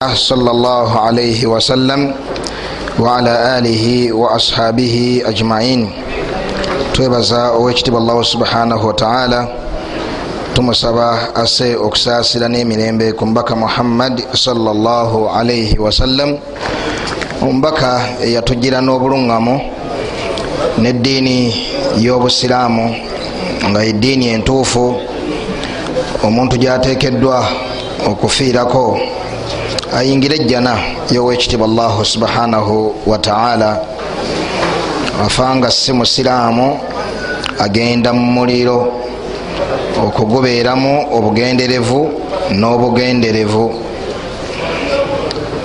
صلى الله عليه وسلم وعلى آله وأصحابه أجمعين twebaza owekitiibwa allahu subhanahu wataala tumusaba ase okusaasira n'emirembe ku mubaka muhammad salllahu alaihi wasallam omubaka eyatugira n'obuluŋŋamu n'eddiini y'obusiraamu nga eddiini entuufu omuntu gyateekeddwa okufiirako Ayingire ejjana yowekitiibwa allahu subhanahu wataala afanga si musiraamu agenda mu muliro okugubeeramu obugenderevu n'obugenderevu.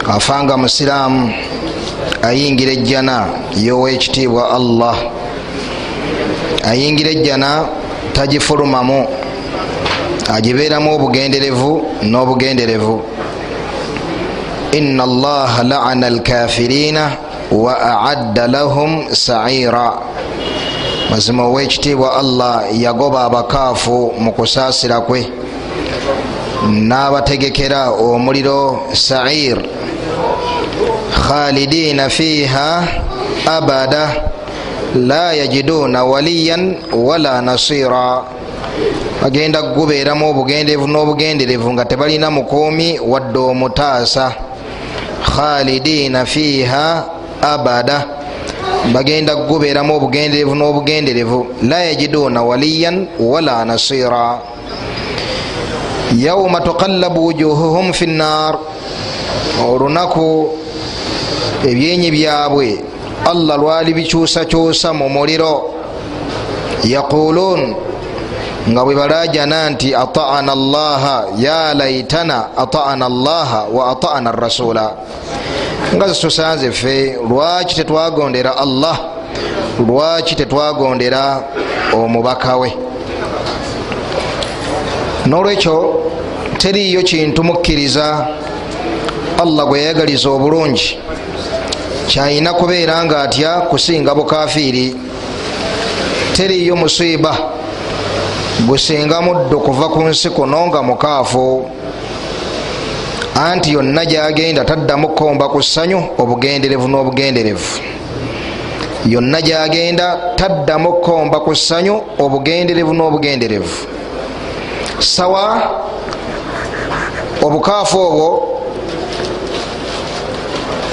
Afanga musiraamu ayingira ejjana yowekitiibwa allah. Ayingira ejjana tagifulumamu agibeeramu obugenderevu n'obugenderevu ina allaha laana alkafirina wa aadda lahum saira mazima owekitiibwa allah yagoba abakaafu mu kusaasira kwe. N'abategekera omuliro sair. Khalidina fiha abada. La yajiduna waliyan wala nasira. Bagenda kugubeeramu obugenderevu n'obugenderevu nga tebalina mukuumi wadde omutaasa khalidina fiha abada. Bagenda kugubeeramu obugenderevu n'obugenderevu. La yajiduna waliyan wala nasira. Yauma tuqallabu wujuhuhum fi nnar olunaku ebyenyi byabwe allah lwali bikyusakyusa mu muliro. Yaqulun nga bwe balajana nti ataana allaha ya laitana ataana allaha wa ataana rasula nga zitusanze ffe lwaki tetwagondera allah? Lwaki tetwagondera omubaka we? Nolwekyo teriyo kintu mukkiriza allah gwe yayagaliza obulungi. Kyayina kubeera nga atya kusinga bukafiiri. Teriyo musiiba gusinga muddo kuva ku nsi kuno nga mukaafu. Anti yonna gyagenda taddamu kukomba ku ssanyu obugenderevu n'obugenderevu. Yonna gyagenda taddamu kukomba ku ssanyu obugenderevu n'obugenderevu. Sawa obukaafu obwo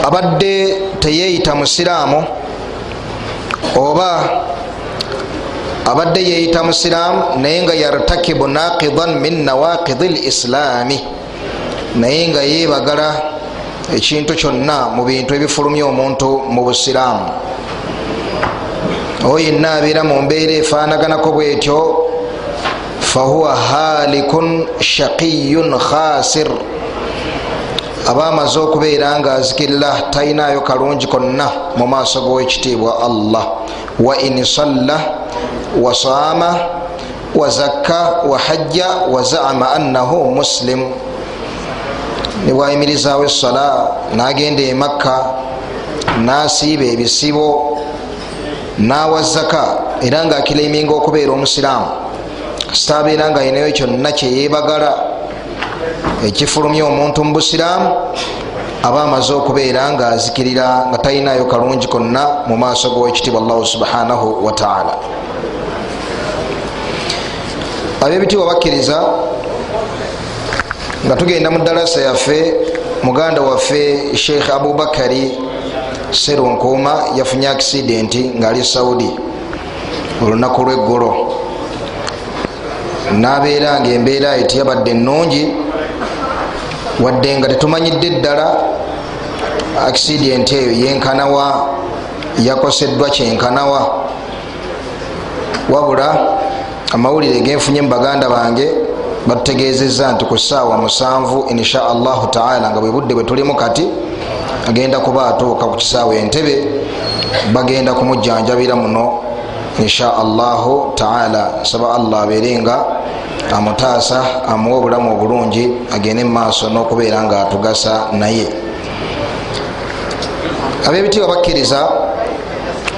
abadde teyeyita musiraamu oba abadde yeyita musiraamu naye nga yartakibu naqidan min nawaqidi lislaami naye nga yebagala ekintu kyonna mu bintu ebifulumya omuntu mu busiraamu. Oyo yenna abeera mu mbeera efaanaganako bwetyo fahuwa halikun shaqiyun khasir aba amaze okubeera nga azikirira talinayo kalungi konna mu maaso g'owekitiibwa allah. Wa in salla wasaama wazakka wahajja wazaama annahu muslim nibwayimirizawo essola nagenda emakka nasiiba ebisibo nawazaka era nga akilaiminga okubeera omusiraamu sitabeera nga ayinayo kyonna kyeyebagala ekifulumya omuntu mu busiraamu aba amaze okubeera nga azikirira nga talinayo kalungi konna mu maaso g'owekitiibwa allahu subhanahu wataala abebitiibwa bakkiriza nga tugenda mu dalasa yaffe muganda waffe sheikh abubakari serunkuuma yafunye akisidenti ngaali saudi olunaku lweggulo nabeera nga embeera etiyabadde enungi wadde nga tetumanyidde ddala akisidenti eyo yenkanawa yakoseddwa kyenkanawa. Wabula amawulire genfunye mu baganda bange batutegezeza nti ku saawa musanvu insha allahu taala nga bwe budde bwe tulimu kati agenda kuba atuuka ku kisaawa entebe bagenda kumujjanjabira muno insha allahu taala. Saba allah abeere nga amutaasa amuwe obulamu obulungi agende mumaaso n'okubeera nga atugasa naye. Abebitiibwa bakkiriza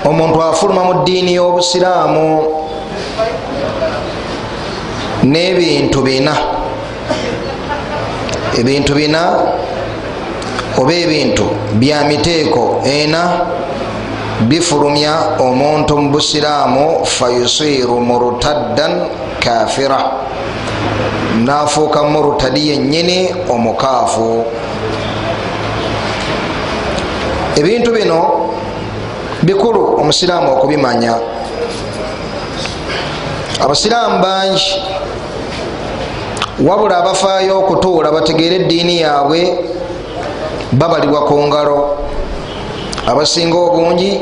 omuntu afuluma mu ddiini y'obusiraamu n'ebintu bina. Ebintu bina oba ebintu bya miteeko ena bifulumya omuntu mu busiraamu fayusiru murtaddan kafira nafuuka murtadi yennyini omukaafu. Ebintu bino bikulu omusiraamu okubimanya. Abasiraamu bangi wabula abafaayo okutuula bategeere eddiini yaabwe babalibwa ku ngalo. Abasinga obungi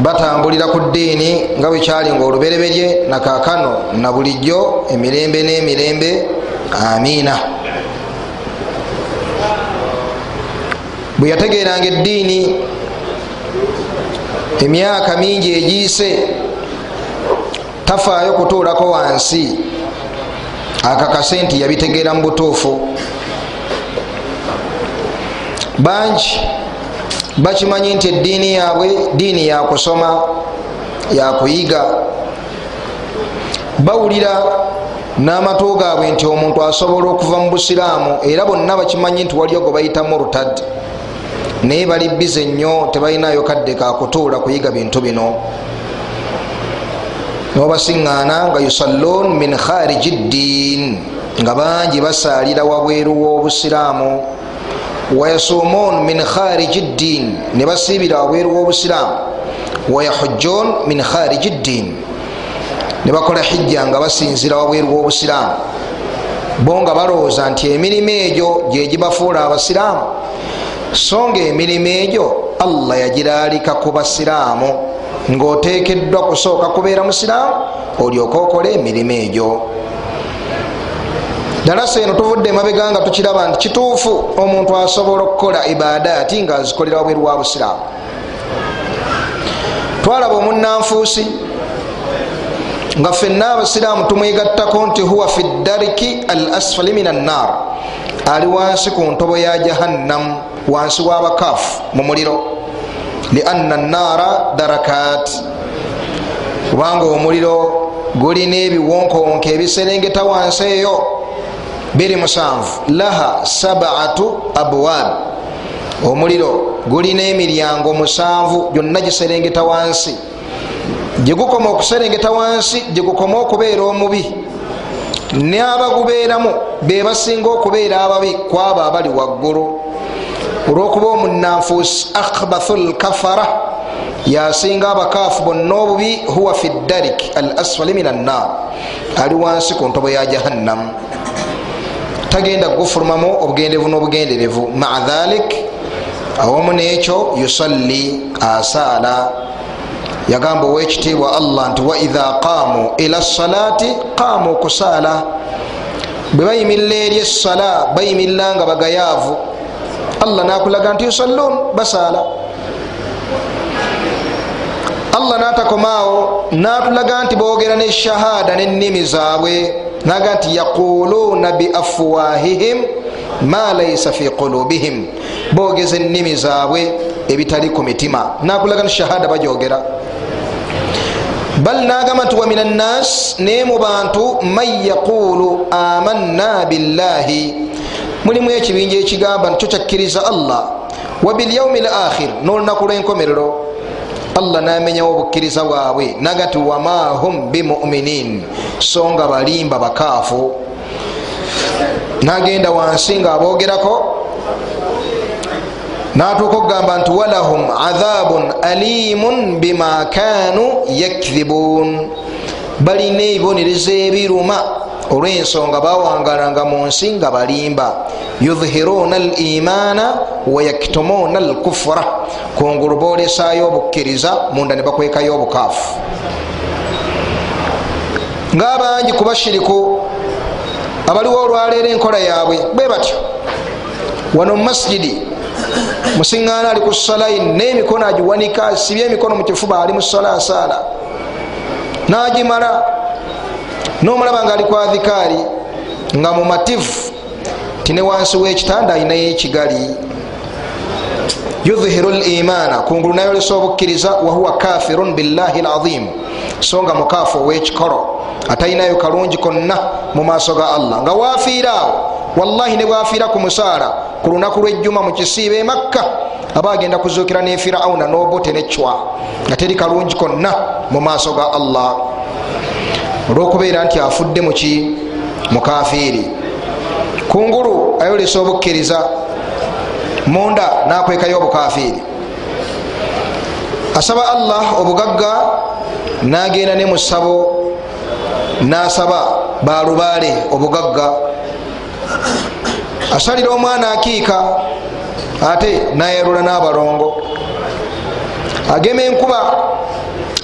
batambulira ku ddiini nga bwekyali nga olubereberye nakakano na bulijjo emirembe n'emirembe. Amiina. Bwe yategeranga eddiini emyaka mingi egiise tafaayo kutuulako wansi akakase nti yabitegeera mu butuufu. Bangi bakimanyi nti eddiini yaabwe diini yakusoma yakuyiga bawulira n'amatu gaabwe nti omuntu asobola okuva mu busiraamu era bonna bakimanyi nti waliyo gwe bayita murtad naye bali bize nnyo tebalinayo kadde kakutuula kuyiga bintu bino nobasiŋŋaana nga yusalluun min khariji ddiin nga bangi basaalira wabweru w'obusiraamu. Wayasuumuun min khariji ddiin ne basiibira wabweru w'obusiraamu. Wayahujjuun min khariji ddiin ne bakola hijja nga basinzira wabweru w'obusiraamu. Bo nga balowooza nti emirimu egyo gyegibafuula abasiraamu. So nga emirimu egyo allah yagiraalika ku basiraamu ngaotekeddwa kusooka kubeera musiraamu olyoke okole emirimu egyo. Dalasa eno tuvudde emabega nga tukiraba nti kituufu omuntu asobola okukola ibadaati nga azikolera wabweru wa busiraamu. Twalaba omunanfuusi nga fenna abasiraamu tumwegattako nti huwa fi dariki al asfali min annar ali wansi ku ntobo ya jahannamu wansi w'abakaafu mu muliro lianna annaara darakat kubanga omuliro gulina ebiwonkonke ebiserengeta wansi eyo biri musanvu. Laha sabatu abwab omuliro gulina emiryango musanvu gyonna giserengeta wansi. Gyegukoma okuserengeta wansi gyegukoma okubeera omubi. Nabagubeeramu bebasinga okubeera ababi kwabo abali waggulu olwokuba omunanfuusi akhbathu lkafara yasinga abakaafu bonna obubi huwa fi darik al asfali min annar ali wansi ku ntobo ya jahannamu tagenda kugufulumamu obugenderevu n'obugenderevu. Maa dhalik awamu nekyo yusalli asaala. Yagamba owekitiibwa allah nti waidha qaamu ila salaati qaamu kusaala bwe bayimirira eri esala bayimirira nga bagayaavu allah nakulaga nti yusalluun basaala allah natakomaawo natulaga nti boogera ne shahada n'ennimi zaabwe naga nti yaquluuna biafwahihim ma laisa fi qulubihim. Boogeza ennimi zaabwe ebitali ku mitima nakulaga nti shahada bajogera bal nagamba nti wamin annas naye mu bantu man yaqulu amanna billahi mulimu ekibinja ekigamba nikyo kyakkiriza allah. Wabilyaumi lakhir n'olunaku lw'enkomerero allah namenyawo obukkiriza bwabwe naga ti wama hum bimuminin. So nga balimba bakaafu. Nagenda wansi nga abogerako natuuka okugamba nti walahum adhabun alimun bima kanu yakdhibun. Balina ebibonerezo ebiruma olwensonga bawangalanga mu nsi nga balimba. Yudhhiruna al imana wayaktumuna al kufura kungulu bolesayo obukkiriza munda ne bakwekayo obukaafu. Ngaabangi ku bashiriku abaliwo olwaleero enkola yaabwe bwe batyo. Wano mu masijidi musiŋŋaana ali ku salaini n'emikono agiwanika asibye emikono mu kifuba ali mu sola asaala. N'agimala n'omulaba nga ali ku adhikaari nga mumativu tine wansi w'ekitanda ayinayo ekigali yudhihiru limaana kungulu nayolesa obukkiriza wahuwa kafirun billahi lazim so nga mukaafu ow'ekikolo atalinayo kalungi konna mu maaso ga allah. Nga wafiira awo wallahi ne bwafiira ku musaala ku lunaku lwejjuma mu kisiiba e makka aba agenda kuzuukira ne firauna n'obote necwa nga teri kalungi konna mu maaso ga allah olwokubeera nti afudde muki mukafiiri kungulu ayolesa obukkiriza munda nakwekayo obukafiiri asaba allah obugagga nagenda ne musabo nasaba balubaale obugagga. Asalira omwana akiika ate nayalula n'abalongo. Agema enkuba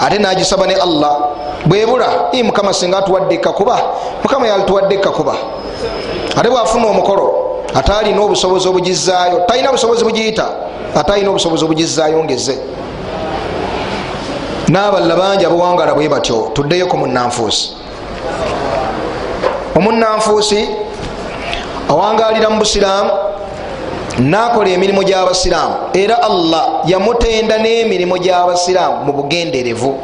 ate nagisaba ne allah bwebula i mukama singa atuwadde kakuba mukama yalituwadde kakuba ate bwafuna omukolo ate alina obusobozi obugizaayo talina busobozi bugiyita ate alina obusobozi obugizaayo ngeze. N'abalala bangi abawangala bwe batyo tuddeyo ku munanfuusi omunanfuusi awangalira mu busiraamu nakola emirimu gy'abasiraamu era allah yamutenda n'emirimu gy'abasiraamu mu bugenderevu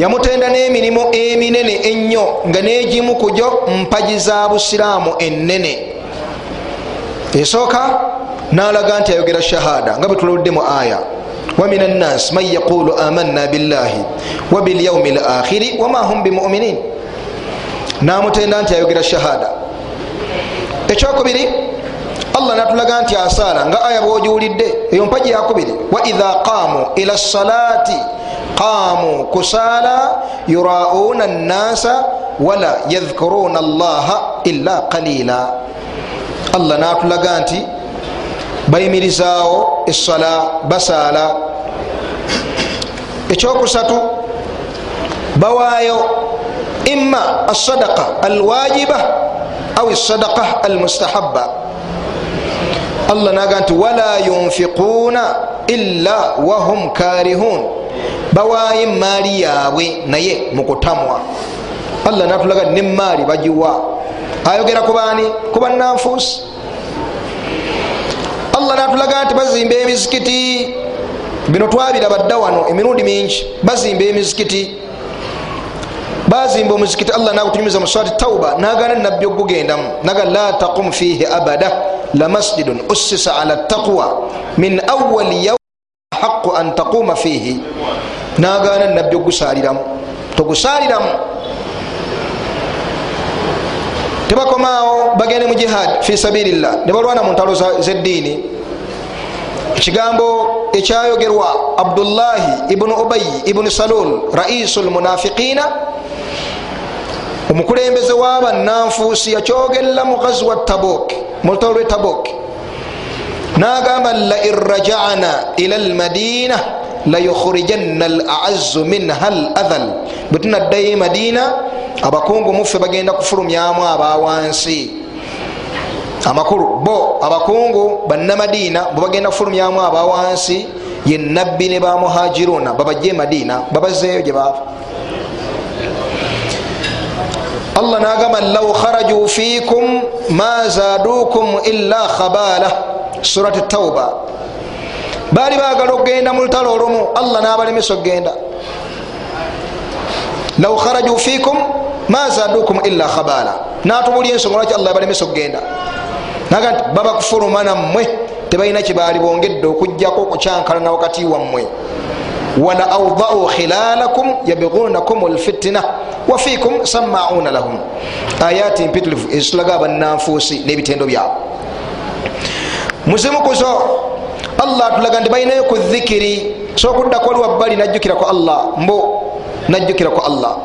yamutenda n'emirimu eminene ennyo nga n'egimu kugyo mpagi za busiraamu ennene. Esooka n'alaga nti ayogera shahada nga bwe tuludde mu aya wamin annas man yaqulu amanna billahi wabilyaumi lakhiri wama hum bimuminin. Namutenda nti ayogera shahada. Ekyokubiri allah natulaga nti asaala nga aya bwogiwulidde eyo mpaji yakubiri. Waidha qamu ila salati qamu kusaala yurauna nnasa wala yadhkuruna allaha illa qalila allah natulaga nti bayimirizaawo essala basaala. Ekyokusatu bawaayo imma asadaqa alwajiba au sadaqa almustahabba allah naga nti wala yunfiquuna illa wahum karihun. Bawaayo emaali yaabwe naye mukutamwa allah natulaga nti nemaali bagiwa. Ayogera kubaani kubananfuusi allah natulaga nti bazimba emizikiti bino twabiraba dda wano emirundi mingi. Bazimba emizikiti bazimba omuzikiti allah nagutunyumiza mu swati tauba nagana nabbi ogugendamu naga la taqum fihi abada lamasjidun ussisa ala taqwa min awali yaum haqu an taquma fihi nagana nabbi ogusaliramu togusaliramu tebakomaawo bagende mu jihad fi sabilillah. Ne balwana mu ntalo zeddiini ekigambo ekyayogerwa abdullahi ibunu ubayi ibunu salul raisu lmunafiqina omukulembeze w'abannanfuusi yakyogerera mu gazwa tabuk mu lutalo lwe tabuk. Nagamba lain rajana ila lmadina layukhrijanna al aazzu minha al athal bwe tunaddayo e madina abakungu muffe bagenda kufulumyamu abawansi amakulu bo abakungu bannamadiina bwe bagenda kufulumyamu abawansi ye nabbi ne bamuhajiruna babajje emadiina babazeeyo gye baava. Allah nagamba law kharaju fikum ma zadukum illa khabala surat tauba baali bagala okgenda mu lutalo olumu allah nabalemesa okgenda law kharaju fikum ma zadukum illa khabala natubulya ensonga lwaki allah yabalemesa okgenda naga nti baba kufuluma nammwe tebalina kyebaali bongedde okugjako okukyankalana wakati wammwe. Wala audau khilalakum yabigunakum lfitina wafikum samauna lahum. Ayati mpitirivu ezitulaga abannanfuusi n'ebitendo byabwe. Muzimukuzo allah atulaga nti balinayo ku dhikiri sokuddako oli wabbali najjukira ku allah mbo najjukira ku allah.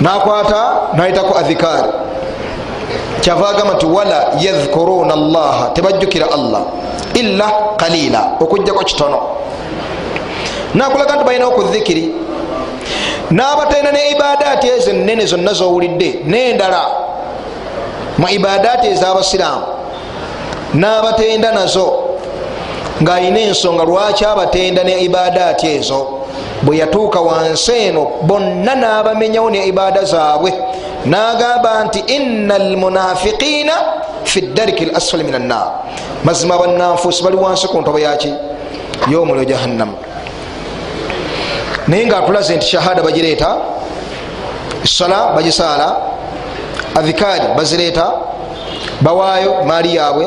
Nakwata nayitaku adhikari kyava agamba nti wala yadhkuruna allaha. Tebajjukira allah. Illa kalila okugjako kitono. Nakulaga nti balinawo ku dhikiri nabatalina ne ibadaati ezo enene zonna zowulidde nendala mu ibadaati ezabasiraamu nabatenda nazo. Ngaalina ensonga lwaki abatenda ne ibadaati ezo? Bwe yatuuka wansi eno bonna nabamenyawo ne ibada zaabwe nagamba nti ina almunafiqina fi dariki lasfali min annar. Mazima bannanfuusi bali wansi ku ntobo yaki? Yomuliro jahannamu naye nga atulaze nti shahada bagireeta sala bagisaala adhikaari bazireeta bawaayo maali yaabwe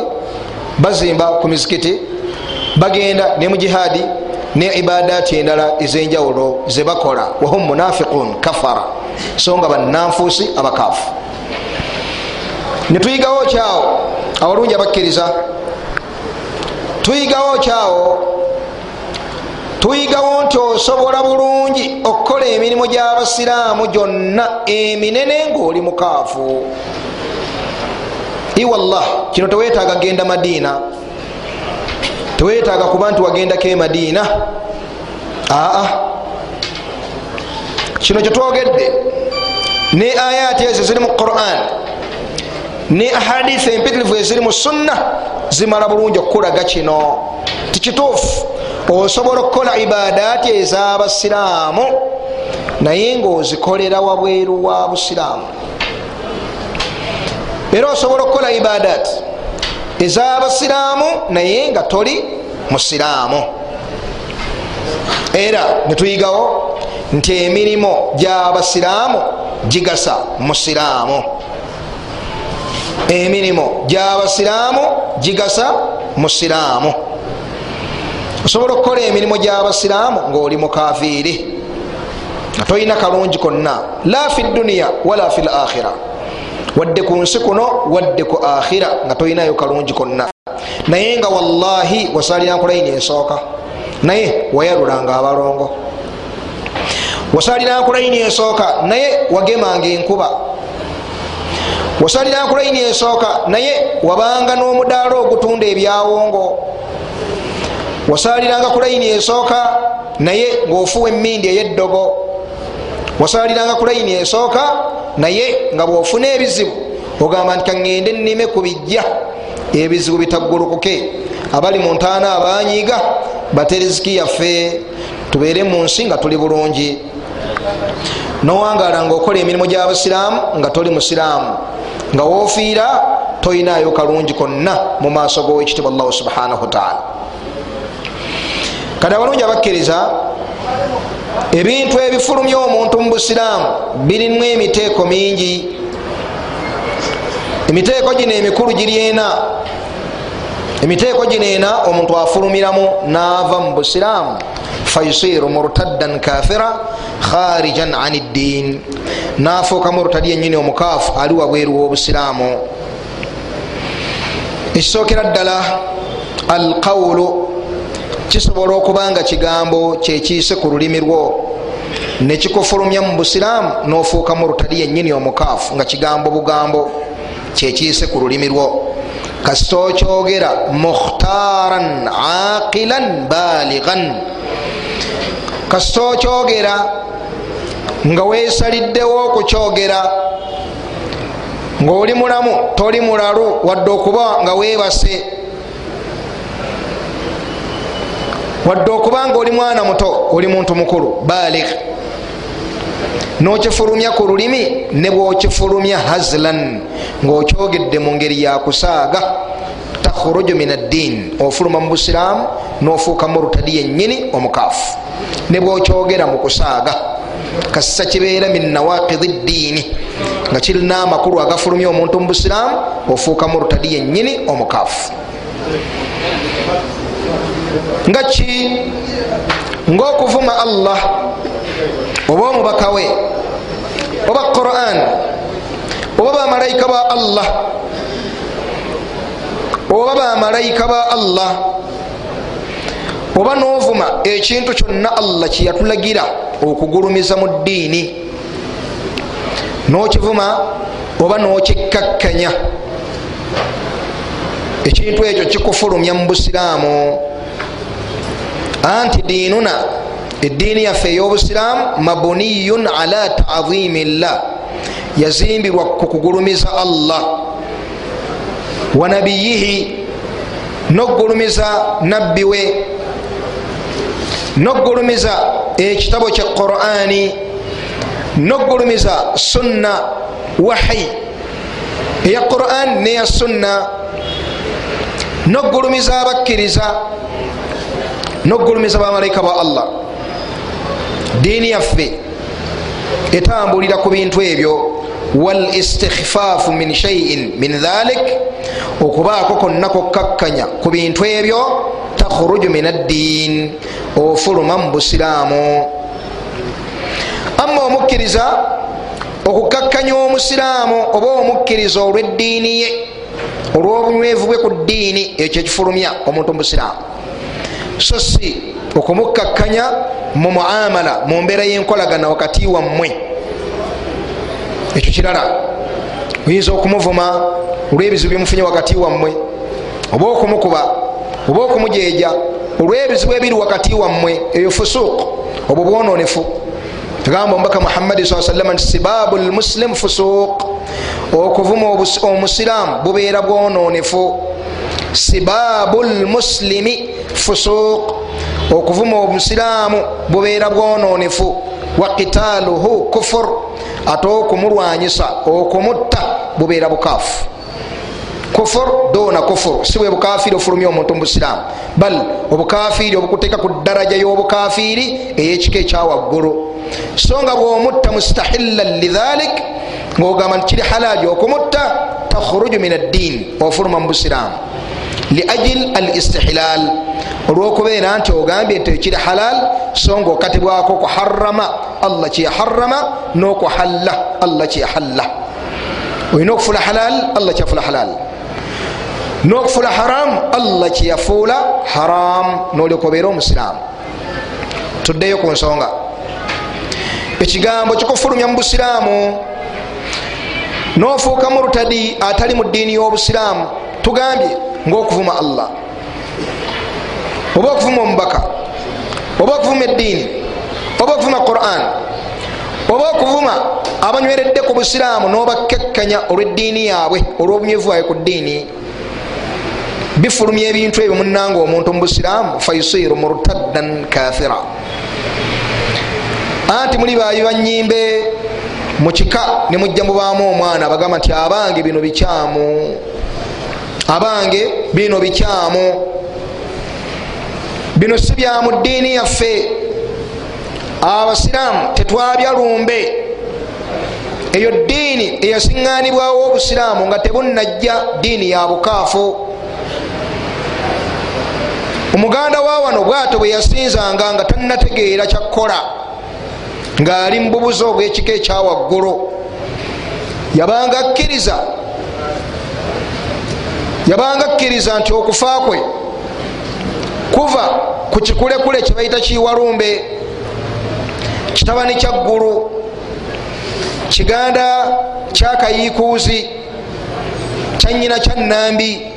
bazimba ku mizikiti bagenda ne mu jihaadi ne ibadaati endala ezenjawulo zebakola wahum munafiqun kafara so nga bananfuusi abakaafu netuyigawo kyawo abalungi abakkiriza. Tuyigawo kyawo tuyigawo nti osobola bulungi okukola emirimu gy'abasiraamu gyonna eminene ngaoli mukaafu. Iwallah kino tewetaaga genda madiina. Tewetaaga kuba nti wagendako emadiina aa kino kyetwogedde ne ayaati ezo ziri mu quran ne ahadisi empitirivu eziri mu sunna zimala bulungi okukulaga kino. Tikituufu osobola okukola ibadaati ez'abasiraamu naye ngaozikolera wabweru wa busiraamu. Era osobola okukola ibadaati ez'abasiraamu naye nga toli musiraamu. Era netuyigawo nti emirimu gy'abasiraamu gigasa musiraamu emirimu gy'abasiraamu gigasa musiraamu osobola okukola emirimu gy'abasiraamu ngaoli mukafiiri nga tolina kalungi konna. La fi duniya wala fi lakhira wadde ku nsi kuno wadde ku akhira nga tolinayo kalungi konna. Naye nga wallahi wasalira nkulaini ensooka naye wayalulanga abalongo wasalira nkulaini ensooka naye wagemanga enkuba. Wasalira nkulaini ensooka naye wabanga n'omudaala ogutunda ebyawongo. Wasaliranga kulaini esooka naye ngaofuwa emindi eyeddogo wasaliranga kulaini esooka naye nga bwofuna ebizibu ogamba nti kaŋŋende nnime ku bijja ebizibu bitaggulukuke. Abali mu ntaana abanyiiga bateriziki yaffe tubeere mu nsi nga tuli bulungi nowangala nga okola emirimu gy'abasiraamu nga toli musiraamu nga wofiira toyinayo kalungi konna mu maaso g'owekitibwa allahu subhanahu wataala kati abalungi abakkiriza ebintu ebifulumya omuntu mu busiraamu birimu emiteeko mingi. Emiteeko gino emikulu giri ena emiteeko gino ena omuntu afulumiramu naava mu busiraamu. Fayusiru murtaddan kafira kharijan an ddin nafuuka murtadi yenyini omukaafu ali wabweru w'obusiraamu. Ekisookera ddala alqawulu kisobola okuba nga kigambo kyekiise ku lulimi lwo. Nekikufulumya mu busiraamu nofuuka murtadi yenyini omukaafu nga kigambo bugambo kyekiise ku lulimi lwo kasita okyogera mukhtaran aqilan balighan kasita okyogera nga weesaliddewo okukyogera ngaoli mulamu toli mulalu wadde okuba nga weebase wadde okuba nga oli mwana muto oli muntu mukulu baligh nokifulumya ku lulimi ne bwokifulumya hazlan ngaokyogedde mu ngeri yakusaaga takhruju min addiin ofuluma mu busiraamu nofuuka murtadi yennyini omukaafu. Ne bwokyogera mu kusaaga kasisa kibeera min nawaqidi ddiini nga kirina amakulu agafulumya omuntu mu busiraamu ofuuka murtadi yennyini omukaafu. Nga ki? Ngaokuvuma allah oba omubaka we oba quran oba bamalayika ba allah oba bamalayika ba allah oba novuma ekintu kyonna allah kyeyatulagira okugulumiza mu ddiini nokivuma oba nokikkakkanya ekintu ekyo kikufulumya mu busiraamu. Anti diinuna eddiini yaffe ey'obusiraamu mabuniyun ala taadhimi llah yazimbirwa ku kugulumiza allah. Wa nabiyihi nokugulumiza nabbi we. Nokugulumiza ekitabo kya qurani nokugulumiza sunna wahi eya quran neya sunna. Nokugulumiza abakkiriza. Nokugulumiza bamalayika ba allah diini yaffe. Etambulira ku bintu ebyo wal istikhfaafu min shaiin min dhalik okubaako konna kokkakkanya ku bintu ebyo takhuruju min addiin ofuluma mu busiraamu. Amma omukkiriza okukkakkanya omusiraamu oba omukkiriza olw'eddiini ye olw'obunywevu bwe ku ddiini ekyo ekifulumya omuntu mubusiraamu so si okumukkakkanya mu muamala mu mbeera y'enkolagana wakati wammwe. Ekyo kirala oyinza okumuvuma olw'ebizibu byemufunye wakati wammwe oba okumukuba oba okumujeeja olw'ebizibu ebiri wakati wammwe eyo fusuuq obwo bwononefu. Agamba omubaka muhammadi saa salama nti sibabu lmuslim fusuuq okuvuma omusiraamu bubeera bwononefu. Sibabu lmuslimi fusuuq okuvuma omusiraamu bubeera bwononefu wa qitaaluhu kufur ate okumulwanyisa okumutta bubeera bukaafu. Kufur dona kufur si bwe bukafiri ofulumya omuntu mubusiraamu bal obukafiri obukuteeka ku daraja y'obukafiri eyekika ekyawaggulu so nga bwomutta mustahillan lidhalik ngaogamba nti kiri halali okumutta takhuruju min addiini ofuluma mu busiraamu. Liajil al istihlal olwokubeera nti ogambye nti ekiri halal so nga okatibwako okuharama allah kyeyaharama n'okuhalla allah kyeyahalla olina okufula halal allah kyafula halal. N'okufula haram allah kyeyafuula haram nolyoka obeera omusiraamu tuddeyo ku nsonga. Ekigambo kikufulumya mu busiraamu nofuuka murtadi atali mu ddiini y'obusiraamu tugambye ngaokuvuma allah oba okuvuma omubaka oba okuvuma eddiini oba okuvuma quran oba okuvuma abanyweredde ku busiraamu n'obakekkanya olw'eddiini yaabwe olw'obunywevu bwawe ku ddiini bifulumya ebintu ebyo munanga omuntu mu busiraamu fayusiru murtaddan kafira anti muli bayi banyimbe mukika nemujja mubaamu omwana bagamba nti abange bino bikyamu abange bino bikyamu bino si bya mu ddiini yaffe. Abasiraamu tetwabya lumbe eyo ddiini eyasiŋŋanibwawo obusiraamu nga tebunajja ddiini ya bukaafu. Omuganda wa wano bwato bwe yasinzanga nga tannategeera kyakukola ng'ali mu bubuzi obw'ekika ekyawaggulu yabanga akkiriza yabanga akkiriza nti okufa kwe kuva ku kikulekule kye bayita kiwalumbe kitabani kyaggulu kiganda kyakayiikuuzi kyanyina kyannambi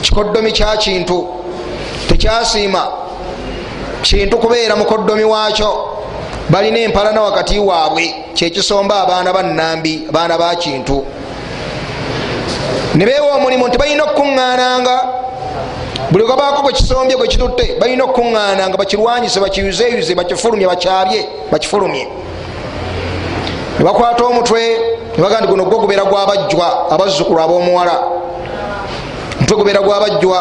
kikoddomi kya kintu. Tekyasiima kintu kubeera mukoddomi waakyo. Balina empalana wakati waabwe kyekisomba abaana bannambi abaana ba kintu. Ne beewa omulimu nti balina okukuŋŋaananga buli gabaako gwe kisombye gwe kitutte balina okukuŋŋaananga bakirwanyise bakiyuzeyuze bakifulumye bakyabye bakifulumye. Ne bakwata omutwe ne bagaa nti guno gwo gubeera gwabajjwa abazzukulu ab'omuwala. Omutwe gubeera gwabajjwa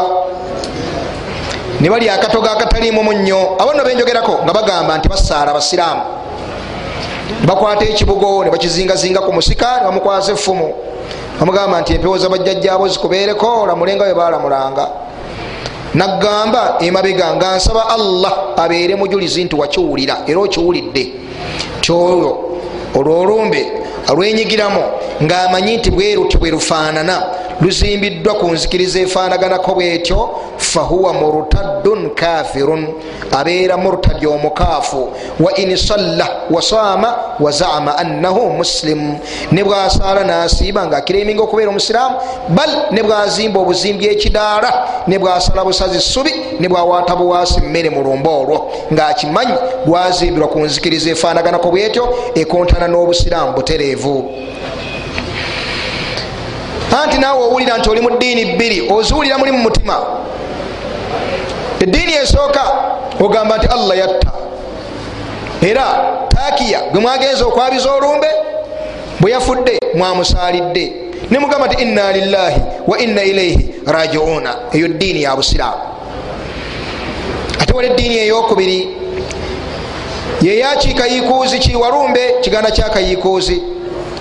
ne bali akatogo akataliimu munnyo abono benjogerako nga bagamba nti basaala basiraamu. Nebakwata ekibugo ne bakizingazinga ku musika ne bamukwasa effumu. Bamugamba nti empewo za bajjajjaabo zikubeereko olamulenga bwe baalamulanga nagamba emabega nga nsaba allah abeere mujulizi nti wakiwulira era okiwulidde. Kyoyo olwo olumbe alwenyigiramu ngaamanyi nti bweruti bwe lufaanana. Luzimbiddwa ku nzikiriza efaanaganako bwetyo fahuwa murtaddun kafirun abeera murtadi omukaafu. Wa in salla wasaama wazama annahu muslim. Ne bwasaala nasiiba ngaakiraiminga okubeera omusiraamu bal ne bwazimba obuzimbi ekidaala ne bwasala busazi subi ne bwawaata buwaasi mmere mulumba olwo. Ngaakimanyi lwazimbirwa ku nzikiriza efaanaganako bwetyo ekontana n'obusiraamu butereevu anti naawe owulira nti oli mu ddiini bbiri oziwulira muli mu mutima. Eddiini esooka ogamba nti allah yatta. Era takiya gwe mwagenza okwabiza olumbe bwe yafudde mwamusaalidde. Ne mugamba nti inna lillahi wa inna ilaihi rajiuna eyo ddiini ya busiraamu. Ate wala eddiini eyokubiri yeyakiikayiikuuzi kiwalumbe kiganda kyakayiikuuzi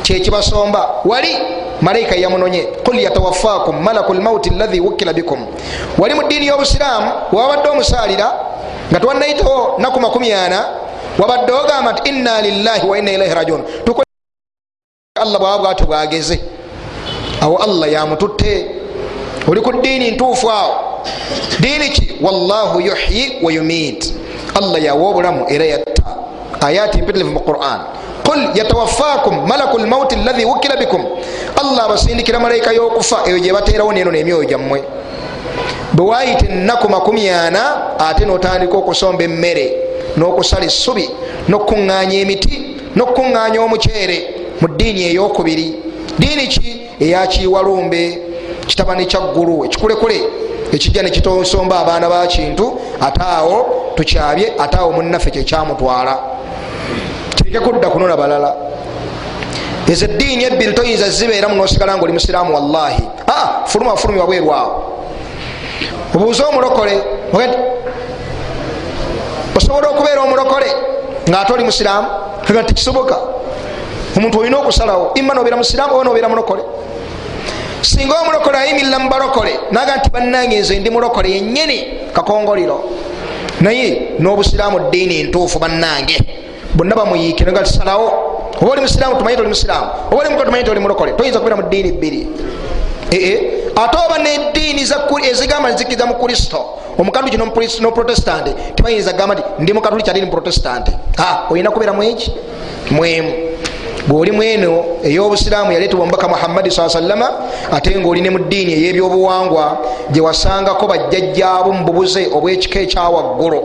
kyekibasomba wali malayika yamunonye. Qul yatawaffakum malaku lmauti lahi wukila bikum. Wali mu ddiini y'obusiraamu wabadde omusaalira nga tewannayitawo naku makumi ana wabadde ogamba nti inna lillahi wa inna ilaihi rajiun. Allah bwaba bwatyo bwageze. Awo allah yamututte. Oli ku ddiini ntuufu awo. Diini ki? Wallahu yuhyi wa yumiit. Allah yawa obulamu era yatta. Ayati mpitirivu mu quran qul yatawaffakum malaku lmauti lahi wukila bikum allah abasindikira malayika y'okufa eyo gyebateerawo neno nemyoyo gyammwe bwewayita ennaku makumi ana ate notandika okusomba emmere n'okusala essubi n'okuŋŋaanya emiti n'okuŋŋaanya omuceere mu ddiini eyokubiri diini ki eyakiwalumbe kitabani kyaggulu ekikulekule ekijja nekitosomba abaana ba kintu ate awo tukyabye ate awo munnaffe kyekyamutwala kireke kudda kunona balala. Ezo eddiini ebbiri toyinza zibeeramu nosigala nga oli musiraamu wallahi. Aa fuluma fulumi wabwerwawo obuuze omulokole osobola okubeera omulokole ngaate oli musiraamu? Aga tikisoboka omuntu olina okusalawo ima nobeera musiraamu oba nobeera mulokole? Singa omulokole ayimirira mu balokole naga nti bannange nze ndi mulokole yenyini kakongoliro. Naye n'obusiraamu ddiini ntuufu bannange bonna bamuyiikire nga tisalawo oba oli musiraamu tumanye toli musiraamu oba oli muko tumanye toli mulokole toyinza kubeera mu ddiini bbiri. Ee ate oba neddiini ezigamba nzikiriza mu kristo omukatuliki noprotestante tibayinza kugamba nti ndi mukatuliki ate ni muprotestante olina kubeera mweki mwemu. Bwoli mweno eyobusiraamu yaleetebwa mubaka muhammadi saa sallama ate ngaoli ne mu ddiini eyebyobuwangwa gyewasangako bajjajjaabo mu bubuze obwekika ekyawaggulu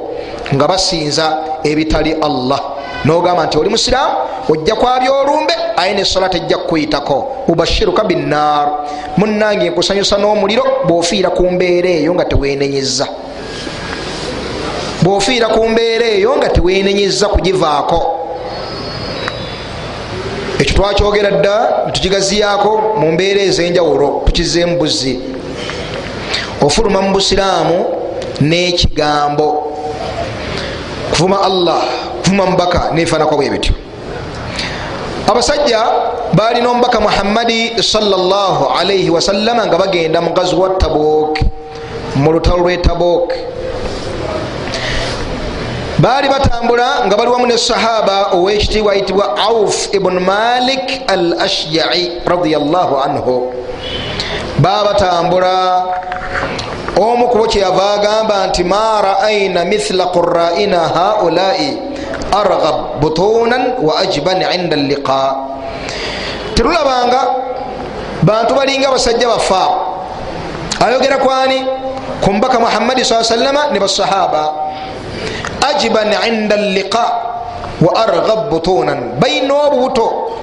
nga basinza ebitali allah nogamba nti oli musiraamu ojja kwabya olumbe aye nesola tejja kukuyitako. Ubashiruka binnar munange nkusanyusa n'omuliro bwofiira ku mbeera eyo nga tewenenyeza bwofiira ku mbeera eyo nga tewenenyeza kugivaako. Ekyo twakyogera dda netukigaziyako mu mbeera ez'enjawulo tukizeemu buzzi. Ofuluma mu busiraamu n'ekigambo. Kuvuma allah kuvuma mubaka nefanako bwe bityo abasajja balina omubaka muhammadi salaalaihi wasallama nga bagenda mu gazi wa tabuk mu lutalo lwe tabuk. Baali batambula nga bali wamu ne sahaba owekitiibwa ayitibwa auf ibn malik al ashjai radiallahu anhu. Baba batambula omu kubo kyeyava agamba nti ma raaina mithla quraina haulai arghab butunan wa ajban inda liqa terulabanga bantu balinga abasajja bafa ayogera kwani ku mubaka muhammadi saa sallama ne basahaba ajiban inda liqa wa arghab butunan balina obubuto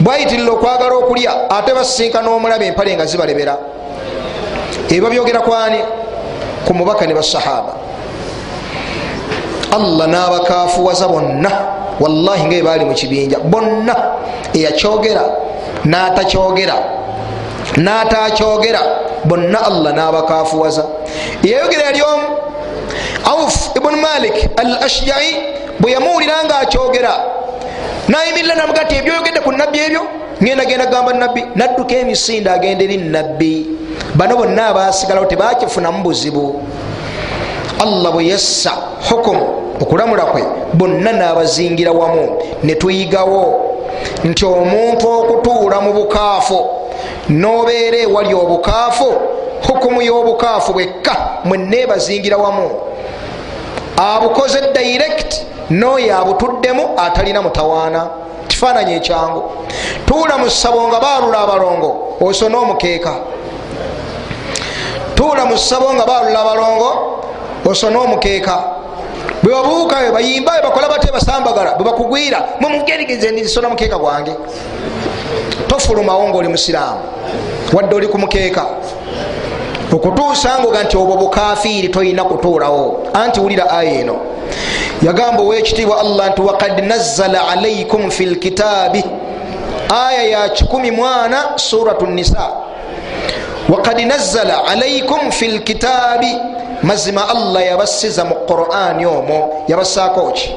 bwayitirira okwagala okulya ate basinkana omulaba empale nga zibalebera ebyo byogera kwani ku mubaka ne basahaba allah n'abakafuwaza bonna wallahi nga ebaali mu kibinja bonna eyakyogera n'atakyogera n'atakyogera bonna allah n'abakafuwaza eyayogera yali omu auf ibuni malik al ashjai bwe yamuwulira nga akyogera nayimirira namuga ti ebyoyogedde ku nabbi ebyo? Ngenda genda kugamba nabbi nadduka emisinde agenda eri nabbi bano bonna abasigalawo tebakifunamu buzibu allah bwe yassa hukumu okulamula kwe bonna n'abazingira wamu netuyigawo nti omuntu okutuula mu bukaafu nobeera ewali obukaafu hukumu y'obukaafu bwekka mwenebazingira wamu. Abukoze direct noyo abutuddemu atalina mutawaana. Kifaananyi ekyangu. Tuula mu ssabo nga baalula abalongo osona omukeeka. Tuula mu ssabo nga baalula abalongo osona omukeeka bwe babuukayo bayimbayo bakola bate basambagala bwe bakugwira mumugerigeze ndisona mukeeka gwange. Tofulumawo ngaoli musiraamu wadde oli ku mukeeka. Okutuusa ngoga nti obwo bukafiiri toyina kutuulawo. Anti wulira aya eno. Yagamba owekitiibwa allah nti wakad nazzala alaikum fi lkitaabi aya ya 14 suratu nisa wakad nazzala alaikum fi lkitaabi mazima allah yabasiza mu qurani omwo yabassaako ki?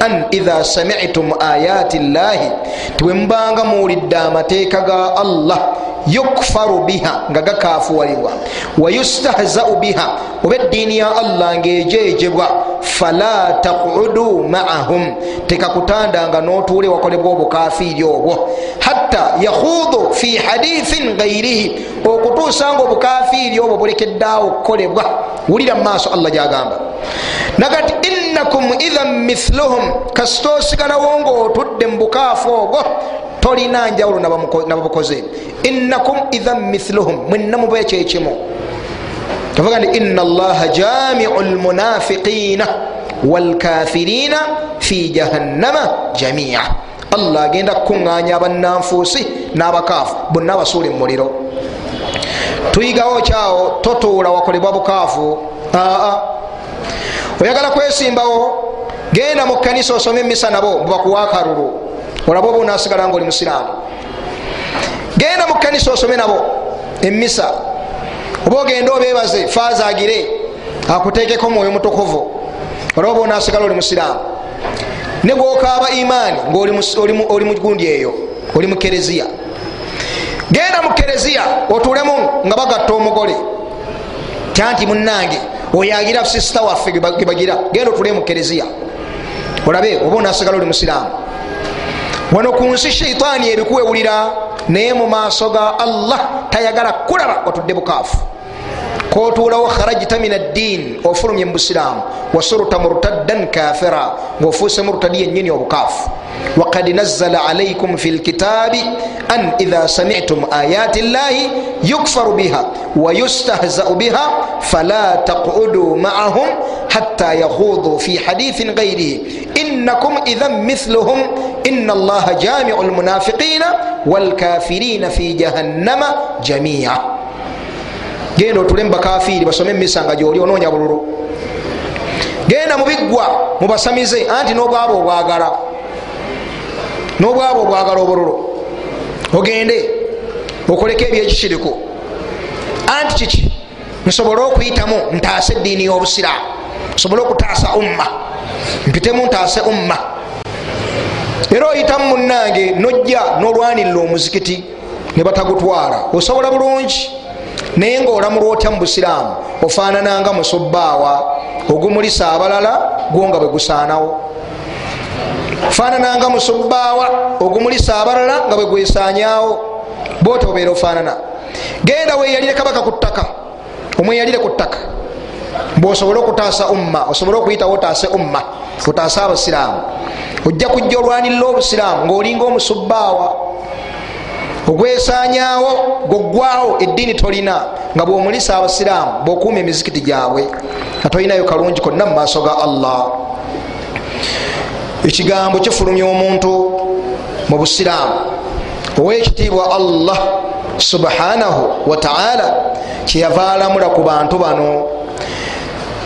An idha samitum ayati llahi tiwemubanga muwulidde amateeka ga allah yukfaru biha nga gakafuwalibwa wayustahzau biha oba eddiini ya allah ngaejejebwa fala taqudu maahum tekakutandanga notuule wakolebwa obukafiiri obwo. Hatta yakhudu fi hadithin gairihi okutuusa nga obukafiiri obwo bulekeddaawo okukolebwa wulira mumaaso allah gyagamba nagati innakum idhan mithluhum kasita osigalawo ngaotudde mu bukaafu obwo tolina njawulo nababukoze innakum idhan mithluhum mwenna muba ekyekimu kavuga nti ina allaha jamiu lmunafiqina walkafirina fi jahannama jamia allah agenda kukuŋŋanya abannanfuusi n'abakaafu bonna abasuule mu muliro tuyigawo kyawo totuula wakolebwa bukaafu aa. Oyagala kwesimbawo genda mu kanisa osome emisa nabo mubakuwa akalulu olaba oba onasigala nga oli musiraamu. Genda mu kanisa osome nabo emisa oba ogende obebaze fazagire akutekeko mwoyo mutukuvu. Olaba oba onasigala oli musiraamu. Ne gwokaaba imaani ngaoli mugundi eyo oli mu kereziya genda mu kereziya otulemu nga bagatta omugole. Kyanti munange oyagira sisita waffe gebagira genda otule mu kereziya olabe oba onasigala oli musiraamu. Wano ku nsi sheitaani ebikuwewulira naye mu maaso ga allah tayagala kulaba watudde bukaafu kotuulawo kharajta min addiin ofulumye mu busiraamu wasurta murtaddan kafira ngaofuuse murtadi yennyini obukaafu. Wakad nazzala alaikum fi lkitaabi an idha samitum ayati llahi yukfaru biha wayustahzau biha fala taqudu maahum hatta yakhuduu fi hadithin gairihi innakum idhan mithluhum ina allaha jamiu lmunafiqina walkafirina fi jahannama jamia genda otule mubakafiiri basome emisa nga gyoli onoonya bululu. Genda mubiggwa mubasamize anti nobwaba obwagala. Nobwaba obwagala obululu. Ogende okoleko ebyekikiriku anti kiki? Nsobole okuyitamu ntaase eddiini y'obusiraamu nsobole okutaasa umma. Mpitemu ntaase umma. Era oyitamu munange nojja nolwanirira omuzikiti ne batagutwala. Osobola bulungi naye ngaolamulwa otya mu busiraamu ofaanananga musubbaawa ogumulisa abalala gwo nga bwe gusaanawo. Ofaanananga musubbaawa ogumulisa abalala nga bwe gwesanyawo boota obeera ofaanana. Genda weyalire kabaka ku ttaka omweyalire ku ttaka. Bwosobole okutaasa umma osobole okuyitawo otaase umma otaase abasiraamu. Ojja kujja olwanirira obusiraamu ngaolinga omusubbaawa ogwesanyawo gwoggwawo eddiini tolina nga bwomulisa abasiraamu bwokuuma emizikiti gyabwe nga tolinayo kalungi konna mu maaso ga allah. Ekigambo kifulumya omuntu mu busiraamu. Owekitiibwa allah subhanahu wataala kyeyava alamula ku bantu bano.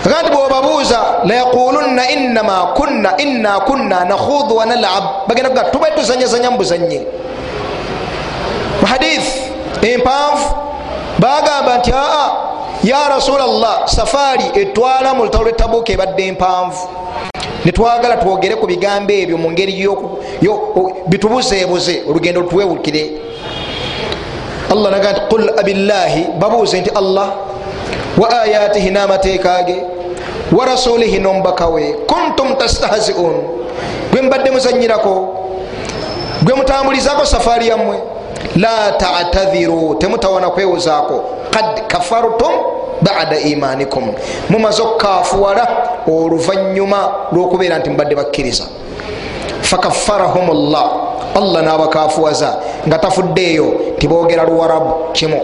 Aga nti bwobabuuza layaqulunna inama kunna inna kunna nakhudu wanalab bagenda kuga tubae tuzanyazanya mu buzanye muhadith empanvu bagamba nti aa ya rasula llah safaari etwala mu lutalo lwetabuuka ebadde empanvu netwagala twogere ku bigambo ebyo mu ngeri bitubuzeebuze olugendo lutuwewukire allah naga nti qul abillahi babuuze nti allah wa ayatihi n'amateeka ge wa rasulihi nomubaka we kuntum tastahziun gwe mubadde muzanyirako gwe mutambulizako safaari yammwe la tatadhiru temutawana kwewozaako kad kafartum bada imanikum mumaze okukafuwala oluvanyuma lwokubeera nti mubadde bakkiriza fakaffarahum llah allah nabakafuwaza nga tafuddeeyo tibogera luwarabu kimu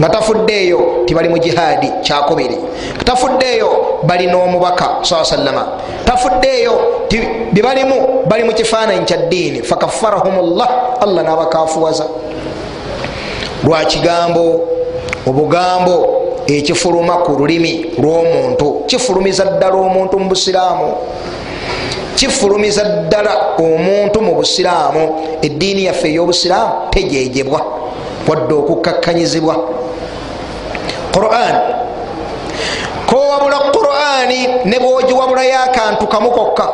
nga tafuddeeyo tibali mu jihaadi kyakubiri tafuddeeyo balina omubaka saa sallama tafuddeeyo bebalimu bali mu kifaananyi kya ddiini fakaffarahum llah allah nabakafuwaza lwakigambo obugambo ekifuluma ku lulimi lw'omuntu. Kifulumiza ddala omuntu mu busiraamu. Kifulumiza ddala omuntu mu busiraamu. Eddiini yaffe ey'obusiraamu tejejebwa wadde okukakkanyizibwa. Quran. Kowabula qurani ne bwogiwabulayo akantu kamu kokka.